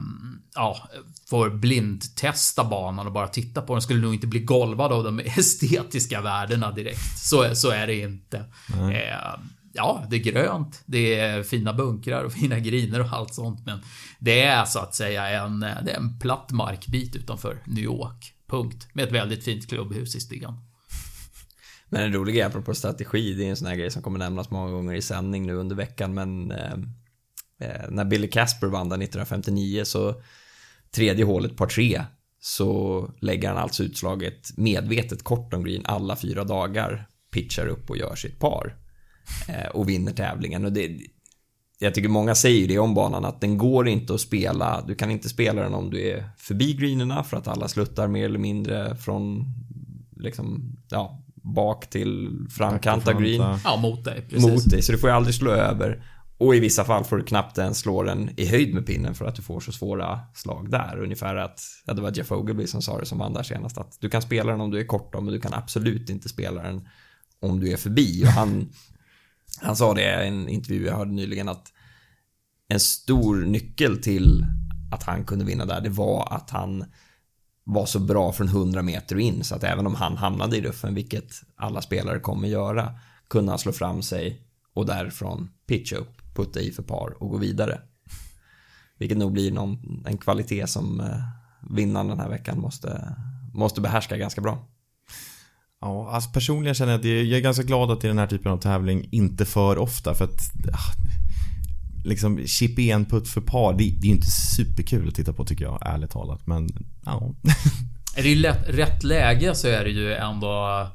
ja, får blindtesta banan och bara titta på den. Skulle nog inte bli golvad av de estetiska värdena direkt. Så, så är det inte. Eh, ja, det är grönt. Det är fina bunkrar och fina griner och allt sånt. Men det är så att säga en, det är en platt markbit utanför New York. Punkt. Med ett väldigt fint klubbhus i Sten. Men en rolig grej apropå strategi, det är en sån här grej som kommer nämnas många gånger i sändning nu under veckan, men eh, Eh, när Billy Casper vann där 1959 så tredje hålet par tre så lägger han alltså utslaget medvetet kort om green alla fyra dagar, pitchar upp och gör sitt par eh, och vinner tävlingen. Och det, jag tycker många säger det om banan att den går inte att spela. Du kan inte spela den om du är förbi greenerna för att alla sluttar mer eller mindre från liksom, ja, bak till framkant av green. Ja, mot dig. Precis. Mot dig, så du får ju aldrig slå över. Och i vissa fall får du knappt ens slå den i höjd med pinnen för att du får så svåra slag där. Ungefär att, ja det var Jeff Ogilvy som sa det som vann där senast, att du kan spela den om du är kort men du kan absolut inte spela den om du är förbi. Och han, han sa det i en intervju jag hörde nyligen att en stor nyckel till att han kunde vinna där, det var att han var så bra från 100 meter och in så att även om han hamnade i ruffen, vilket alla spelare kommer göra, kunde han slå fram sig och därifrån pitcha upp putta i för par och gå vidare. Vilket nog blir någon, en kvalitet som eh, vinnaren den här veckan måste, måste behärska ganska bra. Ja, alltså personligen känner jag att jag är ganska glad att det är den här typen av tävling inte för ofta för att ah, liksom chip en putt för par, det, det är ju inte superkul att titta på tycker jag, ärligt talat. Men ja. Är det ju lätt, rätt läge så är det ju ändå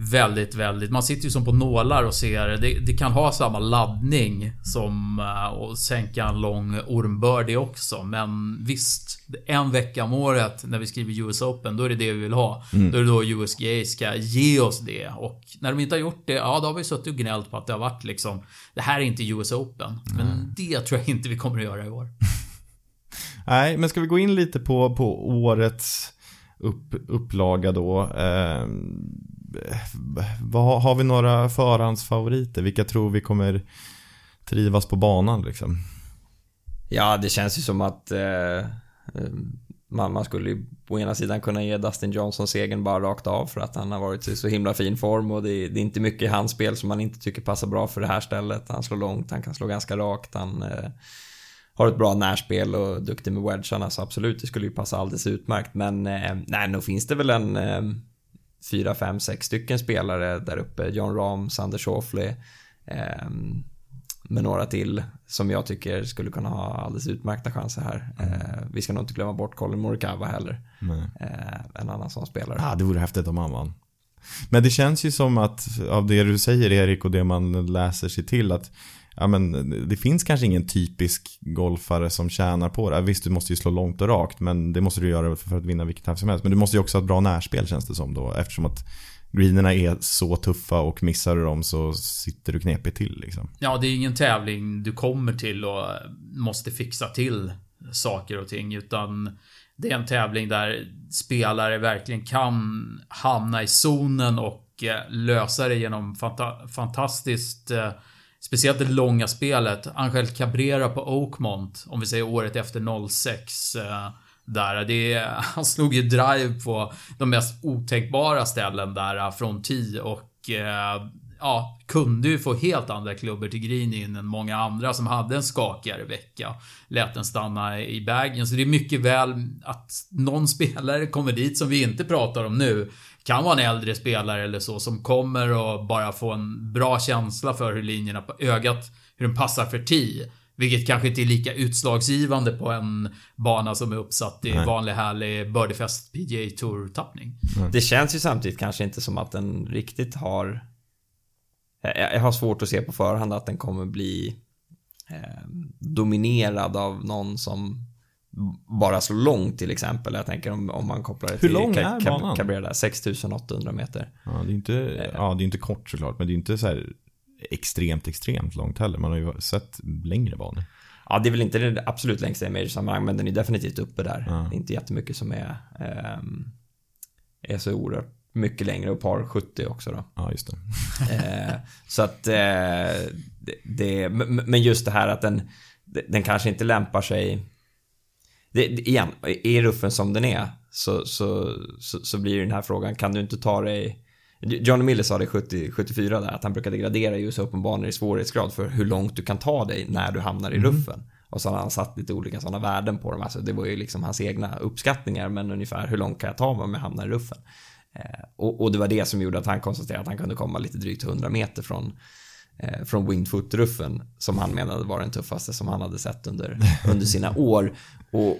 väldigt, väldigt... Man sitter ju som på nålar och ser. Det, det kan ha samma laddning som att eh, sänka en lång ormbördig också. Men visst, en vecka om året när vi skriver US Open, då är det det vi vill ha. Mm. Då är det då USGA ska ge oss det. Och när de inte har gjort det, ja då har vi suttit och gnällt på att det har varit liksom... Det här är inte US Open. Men mm. det tror jag inte vi kommer att göra i år. Nej, men ska vi gå in lite på, på årets upp, upplaga då? Eh, vad, har vi några förhandsfavoriter? Vilka tror vi kommer trivas på banan liksom? Ja, det känns ju som att eh, eh man, man skulle ju på ena sidan kunna ge Dustin Johnson segern bara rakt av för att han har varit i så himla fin form och det, det, är inte mycket i hans spel som man inte tycker passar bra för det här stället. Han slår långt, han kan slå ganska rakt, han eh, har ett bra närspel och duktig med wedgarna så absolut, det skulle ju passa alldeles utmärkt. Men eh, nej, nog finns det väl en eh, fyra, fem, sex stycken spelare där uppe. John Rahm, Sander Schauffele eh, med några till som jag tycker skulle kunna ha alldeles utmärkta chanser här. Mm. Eh, vi ska nog inte glömma bort Colin Morikawa heller. Eh, en annan sån spelare. Ja, ah, det vore häftigt om han vann. Men det känns ju som att av det du säger Erik och det man läser sig till att ja, men det finns kanske ingen typisk golfare som tjänar på det. Visst, du måste ju slå långt och rakt, men det måste du göra för att vinna vilket tävling som helst. Men du måste ju också ha ett bra närspel känns det som då, eftersom att greenerna är så tuffa och missar du dem så sitter du knepigt till liksom. Ja, det är ingen tävling du kommer till och måste fixa till saker och ting, utan det är en tävling där spelare verkligen kan hamna i zonen och eh, lösa det genom fanta fantastiskt eh, Speciellt det långa spelet. Angel Cabrera på Oakmont, om vi säger året efter 06. Eh, där. Det, han slog ju drive på de mest otänkbara ställen där eh, från 10 och eh, ja, kunde ju få helt andra klubbor till green in än många andra som hade en skakigare vecka. Lät den stanna i bagen. Så det är mycket väl att någon spelare kommer dit som vi inte pratar om nu kan vara en äldre spelare eller så som kommer och bara få en bra känsla för hur linjerna på ögat, hur den passar för tee. Vilket kanske inte är lika utslagsgivande på en bana som är uppsatt i Nej. vanlig härlig Birdiefest PGA Tour-tappning. Mm. Det känns ju samtidigt kanske inte som att den riktigt har... Jag har svårt att se på förhand att den kommer bli eh, dominerad av någon som bara så långt till exempel. Jag tänker om, om man kopplar det till Hur lång är banan? Cabrera, 6800 meter. Ja, det är inte, eh. ja, det är inte kort såklart, men det är inte så här extremt, extremt långt heller. Man har ju sett längre banor. Ja, det är väl inte det absolut längsta i major-sammanhang, men den är definitivt uppe där. Ja. Det är inte jättemycket som är, um, är så oerhört mycket längre och par 70 också då. Ja, just det. eh, så att eh, det, det, men just det här att den, den kanske inte lämpar sig det, igen, är ruffen som den är så, så, så, så, blir den här frågan, kan du inte ta dig... Johnny Miller sa det 70, 74 där, att han brukade gradera US Open-banor i svårighetsgrad för hur långt du kan ta dig när du hamnar i mm. ruffen. Och så har han satt lite olika sådana värden på dem. Alltså det var ju liksom hans egna uppskattningar, men ungefär hur långt kan jag ta mig om jag hamnar i ruffen? Eh, och, och, det var det som gjorde att han konstaterade att han kunde komma lite drygt 100 meter från, från Wingfoot-ruffen som han menade var den tuffaste som han hade sett under, under sina år. Och,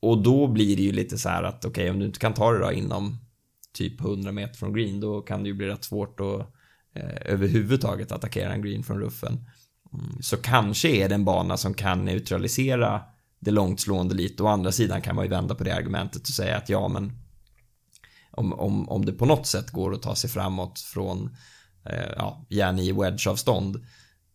och då blir det ju lite så här att okej, okay, om du inte kan ta det då inom typ 100 meter från green, då kan det ju bli rätt svårt att eh, överhuvudtaget attackera en green från ruffen. Mm, så kanske är det en bana som kan neutralisera det långtslående lite. Å andra sidan kan man ju vända på det argumentet och säga att ja, men om, om, om det på något sätt går att ta sig framåt från eh, ja, gärna i wedgeavstånd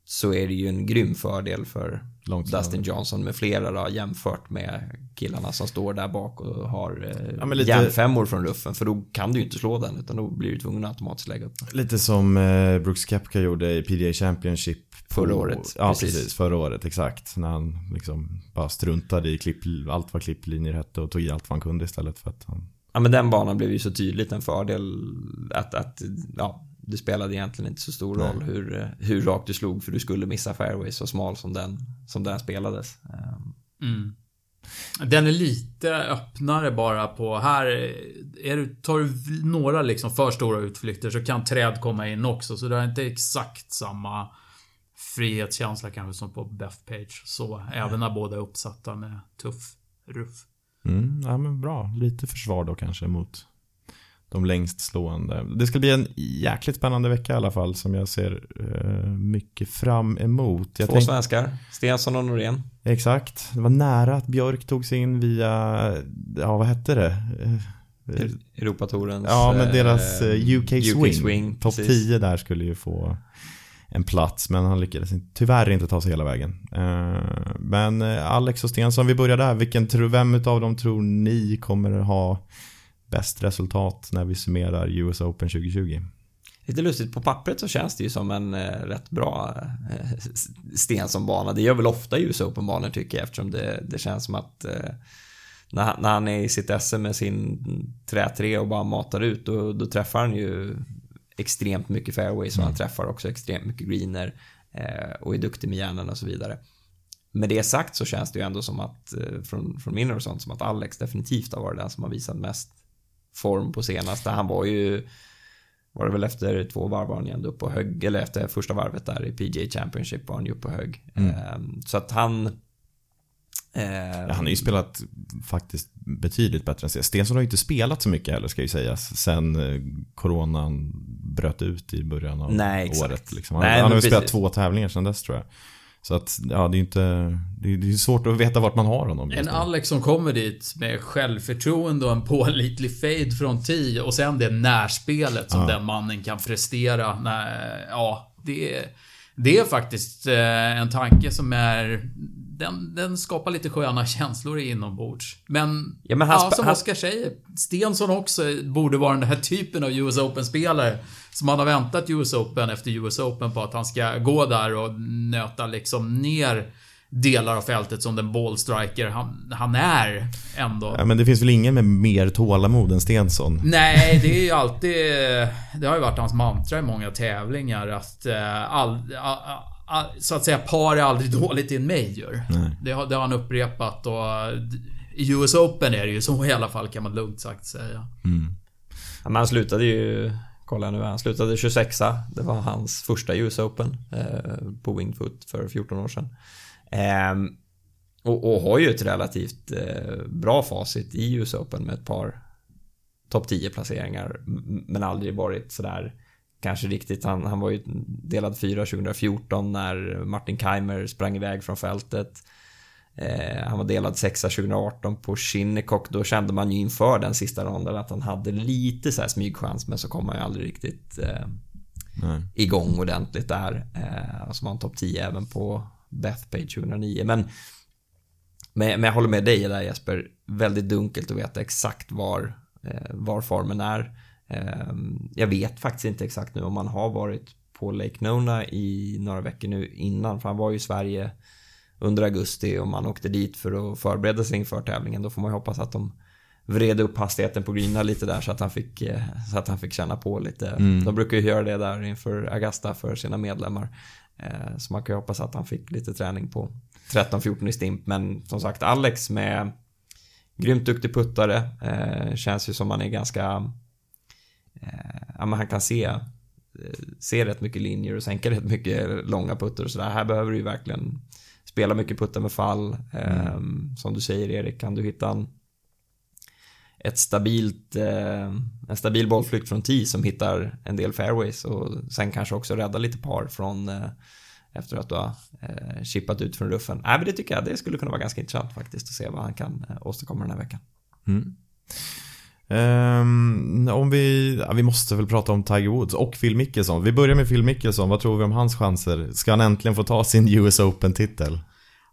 så är det ju en grym fördel för Långt Dustin Johnson med flera då, jämfört med killarna som står där bak och har eh, ja, lite... järnfemmor från ruffen. För då kan du ju inte slå den utan då blir du tvungen att automatiskt lägga upp Lite som eh, Brooks Kepka gjorde i PDA Championship. Förra året. Ja, precis. precis. Förra året, exakt. När han liksom bara struntade i klipp, allt vad klipplinjer hette och tog i allt vad han kunde istället för att han... Ja, men den banan blev ju så tydligt en fördel att, att ja, det spelade egentligen inte så stor roll hur, eh, hur rakt du slog för du skulle missa fairway så smal som den, som den spelades. Ehm. Mm. Den är lite öppnare bara på här. Är du, tar du några liksom för stora utflykter så kan träd komma in också. Så det är inte exakt samma frihetskänsla kanske som på Bethpage. Så även när båda är uppsatta med tuff ruff. Mm, ja men bra. Lite försvar då kanske mot de längst slående. Det ska bli en jäkligt spännande vecka i alla fall som jag ser uh, mycket fram emot. Jag Två tänk... svenskar, Stensson och Norén. Exakt, det var nära att Björk tog sig in via, ja vad hette det? Europatorens Ja, men deras uh, UK, UK Swing. Swing Topp 10 där skulle ju få en plats, men han lyckades tyvärr inte ta sig hela vägen. Uh, men Alex och Stensson, vi börjar där. Vilken, vem av dem tror ni kommer ha bäst resultat när vi summerar US Open 2020? Lite lustigt, på pappret så känns det ju som en eh, rätt bra eh, Stensson-bana. Det gör väl ofta US Open-banor tycker jag eftersom det, det känns som att eh, när, när han är i sitt SM med sin trä och bara matar ut då, då träffar han ju extremt mycket fairways och mm. han träffar också extremt mycket greener eh, och är duktig med hjärnan och så vidare. Med det sagt så känns det ju ändå som att eh, från, från min horisont som att Alex definitivt har varit den som har visat mest form på senaste. Han var ju var det väl efter två varv var han ju ändå upp på hög, eller efter första varvet där i PGA Championship var han ju upp på hög. Mm. Ehm, så att han... Ja, han har ju spelat faktiskt betydligt bättre än Stensson. Stensson har ju inte spelat så mycket heller ska ju sägas. Sen eh, coronan bröt ut i början av Nej, året. Liksom. Han, Nej, han har ju spelat två tävlingar sedan dess tror jag. Så att, ja, det är inte... Det är, det är svårt att veta vart man har honom. En Alex som kommer dit med självförtroende och en pålitlig fade från 10 och sen det närspelet som ja. den mannen kan prestera. När, ja, det är, det är faktiskt eh, en tanke som är... Den, den skapar lite sköna känslor inombords. Men, ja, men ja, som Oskar säger, Stensson också borde vara den här typen av US Open-spelare så man har väntat US Open efter US Open på att han ska gå där och nöta liksom ner delar av fältet som den ballstriker han, han är ändå. Ja, men det finns väl ingen med mer tålamod än Stensson? Nej, det är ju alltid... Det har ju varit hans mantra i många tävlingar att uh, all, all, all, så att säga par är aldrig dåligt i en major. Det har, det har han upprepat och i US Open är det ju så i alla fall kan man lugnt sagt säga. Mm. Ja, men han slutade ju Kolla nu, han slutade 26 Det var hans första US Open eh, på Wingfoot för 14 år sedan. Eh, och, och, har ju ett relativt eh, bra facit i US Open med ett par topp 10 placeringar. Men aldrig varit sådär kanske riktigt. Han, han var ju delad fyra 2014 när Martin Keimer sprang iväg från fältet. Eh, han var delad sexa 2018 på Shinnecock. Då kände man ju inför den sista ronden att han hade lite så här smygchans men så kom han ju aldrig riktigt eh, igång ordentligt där. Eh, och så var han topp 10 även på Bethpage 2009. Men, men, men jag håller med dig där Jesper. Väldigt dunkelt att veta exakt var, eh, var formen är. Eh, jag vet faktiskt inte exakt nu om han har varit på Lake Nona i några veckor nu innan. För han var ju i Sverige under augusti och man åkte dit för att förbereda sig inför tävlingen. Då får man ju hoppas att de vred upp hastigheten på greena lite där så att han fick, eh, så att han fick känna på lite. Mm. De brukar ju göra det där inför Augusta för sina medlemmar. Eh, så man kan ju hoppas att han fick lite träning på 13-14 i stimp. Men som sagt, Alex med grymt duktig puttare. Eh, känns ju som han är ganska... Ja, men han kan se, se rätt mycket linjer och sänka rätt mycket långa putter och sådär. Här behöver du ju verkligen spelar mycket putta med fall. Mm. Eh, som du säger Erik, kan du hitta en, ett stabilt, eh, en stabil bollflykt från tee som hittar en del fairways och sen kanske också rädda lite par från eh, efter att du har eh, chippat ut från ruffen. Nej, men det tycker jag det skulle kunna vara ganska intressant faktiskt att se vad han kan eh, åstadkomma den här veckan. Mm. Um, om vi, ja, vi måste väl prata om Tiger Woods och Phil Mickelson. Vi börjar med Phil Mickelson. Vad tror vi om hans chanser? Ska han äntligen få ta sin US Open-titel?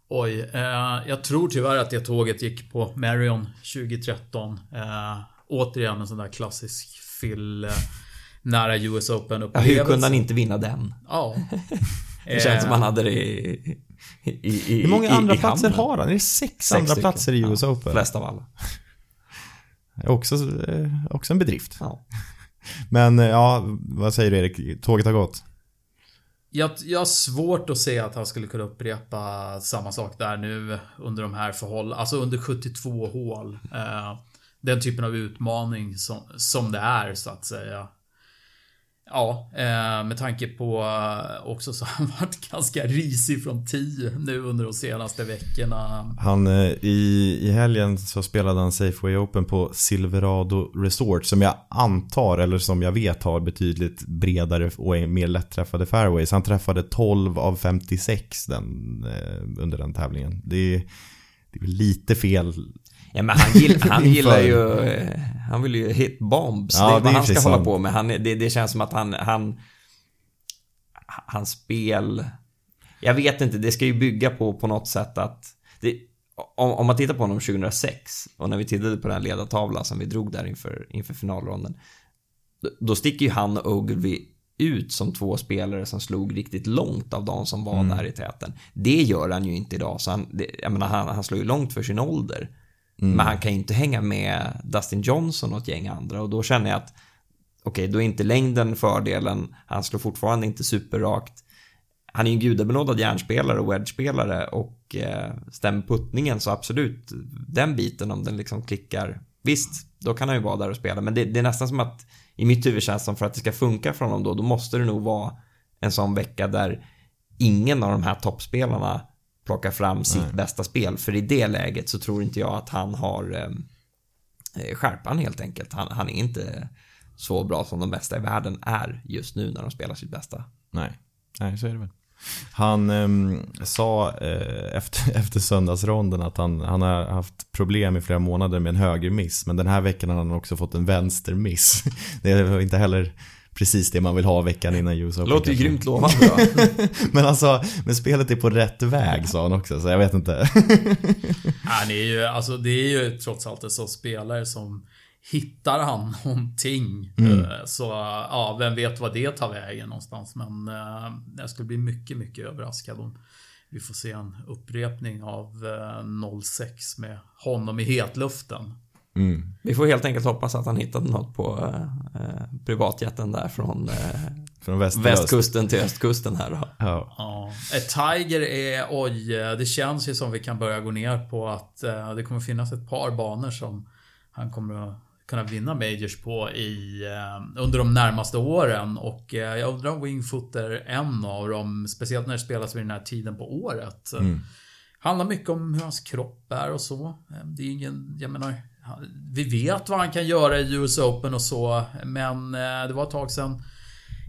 Oj, eh, jag tror tyvärr att det tåget gick på Marion 2013. Eh, återigen en sån där klassisk Phil eh, nära US Open-upplevelse. Ja, hur kunde han inte vinna den? Ja. det känns som han hade det i, i, i Hur många i, andra i platser hamnen. har han? Är det sex, Sex andra stycken. platser i US Ja, Open? Flest av alla. Också, eh, också en bedrift. Ja. Men eh, ja, vad säger du Erik? Tåget har gått. Jag, jag har svårt att se att han skulle kunna upprepa samma sak där nu under de här förhållandena. Alltså under 72 hål. Eh, den typen av utmaning som, som det är så att säga. Ja, eh, med tanke på eh, också så har han varit ganska risig från 10 nu under de senaste veckorna. Han, eh, i, I helgen så spelade han Safeway Open på Silverado Resort som jag antar, eller som jag vet har betydligt bredare och är mer lätträffade fairways. Han träffade 12 av 56 den, under den tävlingen. Det är, det är lite fel. Ja men han, gill, han gillar ju, han vill ju hit bombs. Ja, det är vad han ska precis hålla sant. på med. Han, det, det känns som att han, han, hans spel, jag vet inte, det ska ju bygga på, på något sätt att, det, om, om man tittar på honom 2006 och när vi tittade på den ledartavlan som vi drog där inför, inför finalronden. Då, då sticker ju han och Ogilvy ut som två spelare som slog riktigt långt av de som var Mm. där i täten. Det gör han ju inte idag, så han, det, jag menar, han, han slår ju långt för sin ålder. Mm. Men han kan ju inte hänga med Dustin Johnson och ett gäng andra och då känner jag att okej, då är inte längden fördelen. Han slår fortfarande inte superrakt. Han är ju en gudabenådad järnspelare och wedge-spelare och eh, stämmer puttningen så absolut, den biten om den liksom klickar. Visst, då kan han ju vara där och spela, men det, det är nästan som att i mitt huvud känns det som för att det ska funka för honom då, då måste det nog vara en sån vecka där ingen av de här toppspelarna plockar fram sitt Nej. bästa spel. För i det läget så tror inte jag att han har eh, skärpan helt enkelt. Han, han är inte så bra som de bästa i världen är just nu när de spelar sitt bästa. Nej, nej så är det väl. Han ehm, sa eh, efter, efter söndagsronden att han, han har haft problem i flera månader med en högermiss. Men den här veckan har han också fått en vänstermiss. Det var inte heller precis det man vill ha veckan innan US Open. Låter ju grymt lovande. Men alltså, men spelet är på rätt väg sa han också, så jag vet inte. Han är ju, alltså det är ju trots allt en sån spelare som Hittar han någonting Mm. eh, så, ja, vem vet vad det tar vägen någonstans. Men eh, jag skulle bli mycket, mycket överraskad om vi får se en upprepning av eh, 06 med honom i hetluften. Mm. Vi får helt enkelt hoppas att han hittade något på eh, privatjätten där från eh, Från väst till öst. västkusten till östkusten här då. Ja. Ja. Eh, Tiger är, oj, eh, det känns ju som vi kan börja gå ner på att eh, det kommer finnas ett par banor som han kommer att kunna vinna Majors på i, eh, under de närmaste åren. Och eh, jag undrar om Wingfoot är en av dem, speciellt när det spelas vid den här tiden på året. Mm. Handlar mycket om hur hans kropp är och så. Eh, Det är ingen, jag menar, vi vet vad han kan göra i US Open och så, men eh, det var ett tag sedan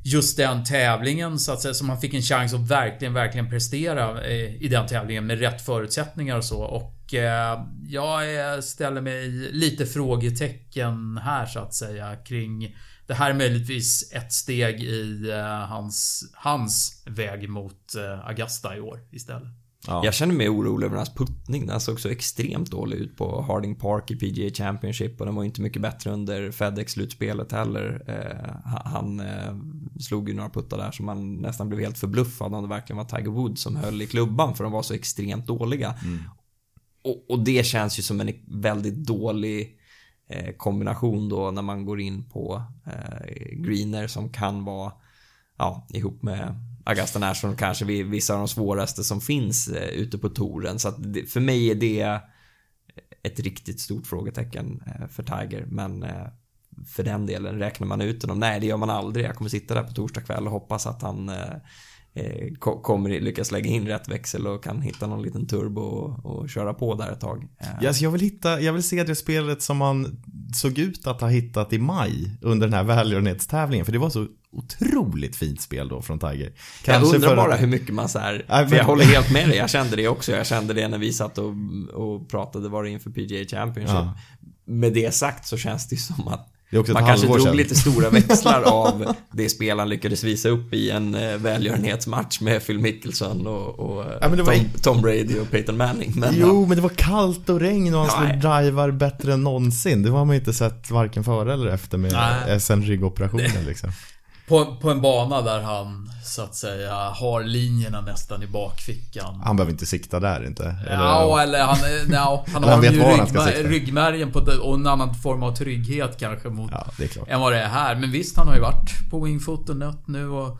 just den tävlingen så att säga, som han fick en chans att verkligen, verkligen prestera eh, i den tävlingen med rätt förutsättningar och så. Och eh, jag eh, ställer mig lite frågetecken här så att säga kring det här är möjligtvis ett steg i eh, hans, hans väg mot eh, Augusta i år istället. Ja. Jag känner mig orolig över hans puttning. Den såg så extremt dålig ut på Harding Park i PGA Championship och den var inte mycket bättre under Fedex-slutspelet heller. Eh, han- eh, slog ju några puttar där som man nästan blev helt förbluffad om det verkligen var Tiger Woods som höll i klubban för de var så extremt dåliga. Och, och det känns ju som en väldigt dålig eh, kombination då när man går in på eh, greener som kan vara ja, ihop med Augusta National kanske vid vissa av de svåraste som finns eh, ute på touren. Så att det, för mig är det ett riktigt stort frågetecken eh, för Tiger. Men eh, för den delen, räknar man ut honom? Nej, det gör man aldrig. Jag kommer sitta där på torsdag kväll och hoppas att han kommer lyckas lägga in rätt växel och kan hitta någon liten turbo och, och köra på där ett tag. Yes, jag, vill hitta, jag vill se det spelet som man såg ut att ha hittat i maj under den här välgörenhetstävlingen. För det var så otroligt fint spel då från Tiger. Kanske jag undrar för... bara hur mycket man så här, Nej, jag håller helt med dig, jag kände det också. Jag kände det när vi satt och, och pratade, var det inför PGA Championship. Ja. Med det sagt så känns det som att man kanske drog sedan. lite stora växlar av det spel han lyckades visa upp i en eh, välgörenhetsmatch med Phil Mickelson och, och ja, Tom, var... Tom, Brady och Peyton Manning. Men, jo, ja. men det var kallt och regn och han slog drivar bättre än någonsin. Det har man inte sett varken före eller efter med SN-ryggoperationen liksom. På, på en bana där han så att säga har linjerna nästan i bakfickan. Han behöver inte sikta där inte? Eller? Ja, eller han, no, han har ju ryggmär, ryggmärgen på det, och en annan form av trygghet kanske mot ja, det är klart. än vad det är här. Men visst, han har ju varit på wingfoot och nött nu och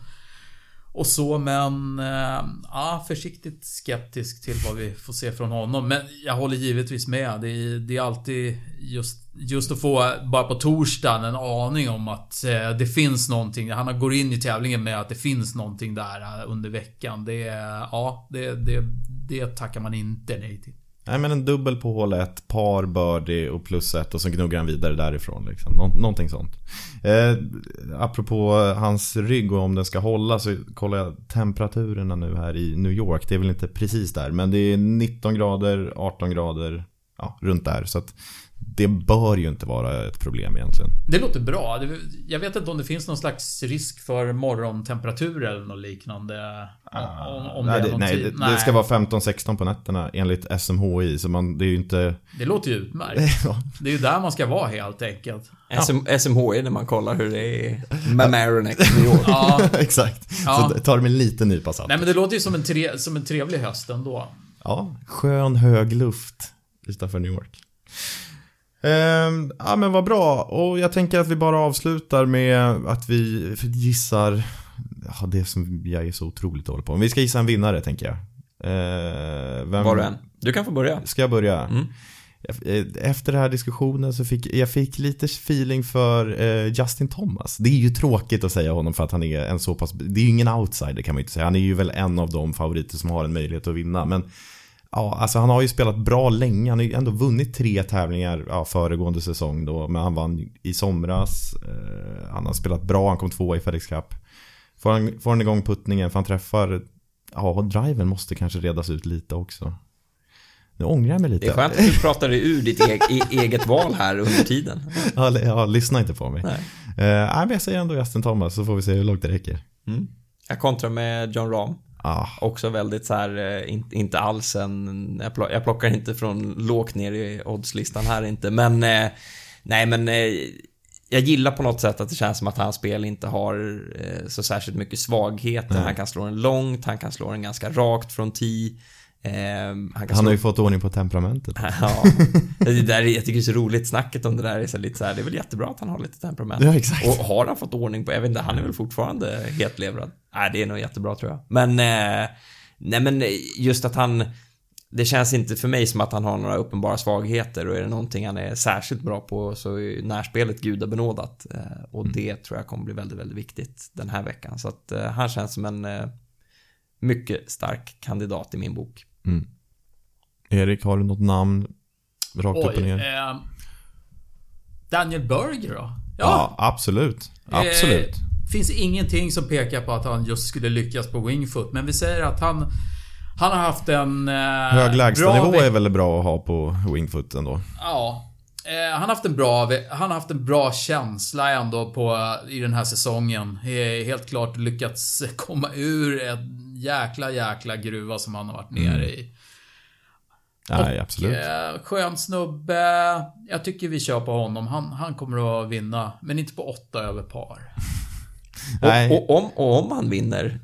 och så men, äh, ja, försiktigt skeptisk till vad vi får se från honom. Men jag håller givetvis med. Det är, det är alltid just, just att få, bara på torsdagen, en aning om att eh, det finns någonting. Han går in i tävlingen med att det finns någonting där eh, under veckan. Det, ja, det, det, det tackar man inte nej till. Nej men en dubbel på hål 1, par birdie och plus ett och så gnuggar han vidare därifrån. Liksom. Nå någonting sånt. Eh, apropå hans rygg och om den ska hålla så kollar jag temperaturerna nu här i New York. Det är väl inte precis där men det är 19 grader, 18 grader, ja runt där. Så att det bör ju inte vara ett problem egentligen. Det låter bra. Jag vet inte om det finns någon slags risk för morgontemperaturer eller något liknande. Ah, om, om nej, det, nej, det, nej, det, ska vara 15-16 på nätterna enligt SMHI. Så man, det är ju inte... Det låter ju utmärkt. Det är ju där man ska vara helt enkelt. SM, SMHI när man kollar hur det är med Maroneck New York. ja, exakt. Ja. Så ta det med en liten nypa salt. Nej men det låter ju som en, tre, som en trevlig höst ändå. Ja, skön hög luft utanför New York. Ehm, ja men vad bra. Och jag tänker att vi bara avslutar med att vi gissar ja, det som jag är så otroligt dålig på. Vi ska gissa en vinnare tänker jag. Ehm, vem... Var du än? Du kan få börja. Ska jag börja? Mm. Efter den här diskussionen så fick jag fick lite feeling för eh, Justin Thomas. Det är ju tråkigt att säga honom för att han är en så pass, det är ju ingen outsider kan man ju inte säga. Han är ju väl en av de favoriter som har en möjlighet att vinna. Men Ja, alltså han har ju spelat bra länge. Han har ju ändå vunnit tre tävlingar ja, föregående säsong då. Men han vann i somras. Eh, han har spelat bra, han kom tvåa i FedEx Cup. Får han, får han igång puttningen, för han träffar... Ja, driven måste kanske redas ut lite också. Nu ångrar jag mig lite. Det är skönt att du pratar dig ur ditt e eget val här under tiden. Ja, ja lyssna inte på mig. Nej. Uh, men jag säger ändå Justin Thomas så får vi se hur långt det räcker. Mm. Jag kontrar med John Rahm. Ah. Också väldigt så här, eh, inte alls en, jag plockar inte från lågt ner i oddslistan här inte, men eh, nej men eh, jag gillar på något sätt att det känns som att hans spel inte har så särskilt mycket svagheter. Mm. Han kan slå den långt, han kan slå den ganska rakt från tee. Eh, han, han slå... har ju fått ordning på temperamentet. ja, det där, jag tycker det är så roligt snacket om det där. Är så lite så här, det är väl jättebra att han har lite temperament. Ja, exakt. Och har han fått ordning på, jag vet inte, han är väl fortfarande hetlevrad. Nej, det är nog jättebra tror jag. Men, eh, nej men just att han, det känns inte för mig som att han har några uppenbara svagheter och är det någonting han är särskilt bra på så är närspelet gudabenådat. Eh, och mm. det tror jag kommer bli väldigt, väldigt viktigt den här veckan. Så att eh, han känns som en mycket stark kandidat i min bok. Mm. Erik, har du något namn? Rakt Oj, upp och ner. Eh, Daniel Berger då? Ja, ja absolut. Absolut. Eh, finns ingenting som pekar på att han just skulle lyckas på wingfoot. Men vi säger att han... Han har haft en... Eh, Hög lägstanivå är väl bra att ha på wingfoot ändå? Ja. Eh, han har haft en bra, han har haft en bra känsla ändå på, i den här säsongen. Helt klart lyckats komma ur en jäkla, jäkla gruva som han har varit nere mm. i. Nej, och, absolut. Eh, skön snubbe. Jag tycker vi kör på honom. Han, han kommer att vinna. Men inte på åtta över par. och, och, om, och om han vinner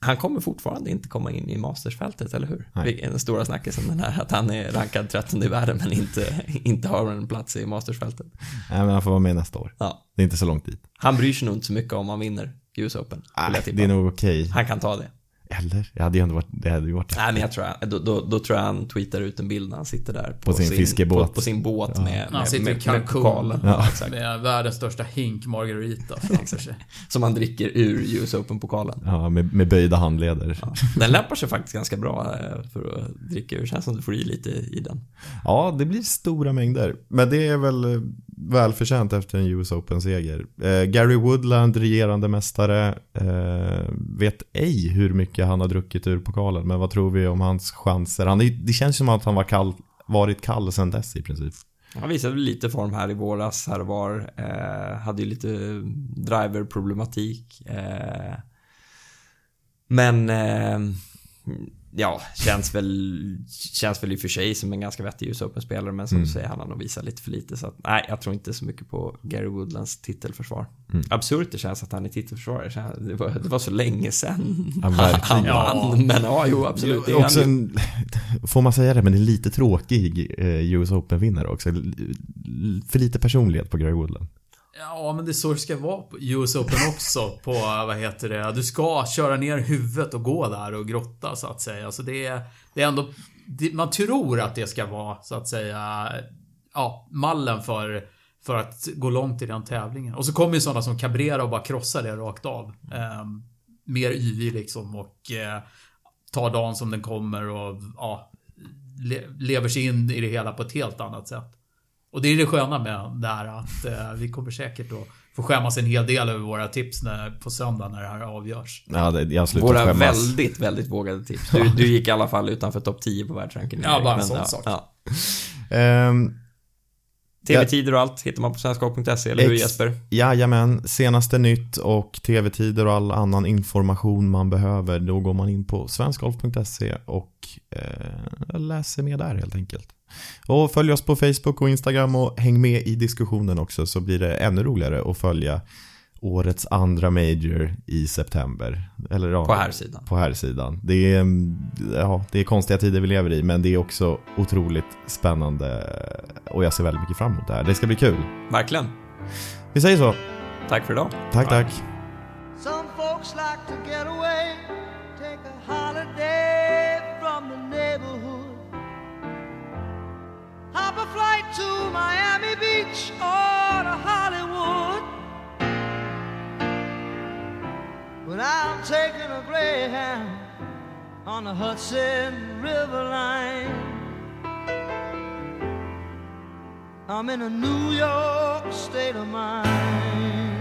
han kommer fortfarande inte komma in i mastersfältet, eller hur? Nej. Den stora snackisen den här att han är rankad 13 i världen men inte, inte har en plats i mastersfältet. Nej, men han får vara med nästa år. Ja. Det är inte så långt dit. Han bryr sig nog inte så mycket om han vinner US Open. Nej, det är nog okej. Okay. Han kan ta det. Eller? Det hade ju ändå varit... Det hade ju varit Nej, men jag tror, då, då, då, tror jag han tweetar ut en bild när han sitter där på, på sin, sin, fiskebåt. På, på sin båt ja. med, med, han sitter med, med pokalen. Ja. Med världens största hink margarita framför sig. Som han dricker ur US Open-pokalen. Ja, med, med böjda handleder. Ja. Den lämpar sig faktiskt ganska bra eh, för att dricka ur. Känns som du får i lite i den. Ja, det blir stora mängder. Men det är väl eh, välförtjänt efter en US Open-seger. Eh, Gary Woodland, regerande mästare, eh, vet ej hur mycket han har druckit ur pokalen. Men vad tror vi om hans chanser? Han, det känns som att han var kall, varit kall sedan dess i princip. Han visade lite form här i våras, här och var. Eh, hade ju lite driver-problematik. Eh, men eh, ja, känns väl, känns väl i och för sig som en ganska vettig US Open-spelare men som mm. du säger, han har nog visat lite för lite. Så att, nej, jag tror inte så mycket på Gary Woodlands titelförsvar. Mm. Absurt det känns att han är titelförsvarare. Det var, det var så länge sedan ja, han vann. Men ja, jo absolut. Är också en, får man säga det, men det är lite tråkig eh, US Open-vinnare också. För lite personlighet på Gary Woodland. Ja, men det är så det ska vara på US Open också. På, vad heter det, du ska köra ner huvudet och gå där och grotta så att säga. Alltså det är, det är ändå, det, man tror att det ska vara så att säga, ja, mallen för, för att gå långt i den tävlingen. Och så kommer ju sådana som Cabrera och bara krossar det rakt av. Eh, mer yvig liksom och eh, tar dagen som den kommer och ja, le, lever sig in i det hela på ett helt annat sätt. Och det är det sköna med det här att eh, vi kommer säkert att få skämmas en hel del över våra tips när, på söndag när det här avgörs. Ja, det, jag våra skämmas. väldigt, väldigt vågade tips. Du, du gick i alla fall utanför topp 10 på världsrankingen. Ja, bara en sån ja, sak. Ja. Um, TV-tider och allt hittar man på svenskhockey.se, eller hur Jesper? Jajamän, senaste nytt och TV-tider och all annan information man behöver, då går man in på svenskgolf.se och eh, läser med där helt enkelt. Och följ oss på Facebook och Instagram och häng med i diskussionen också så blir det ännu roligare att följa årets andra major i september. Eller, ja, på här sidan. På här sidan. Det är, ja, det är konstiga tider vi lever i men det är också otroligt spännande och jag ser väldigt mycket fram emot det här. Det ska bli kul. Verkligen. Vi säger så. Tack för idag. Tack, tack. To Miami Beach or to Hollywood. When I'm taking a Greyhound on the Hudson River line. I'm in a New York state of mind.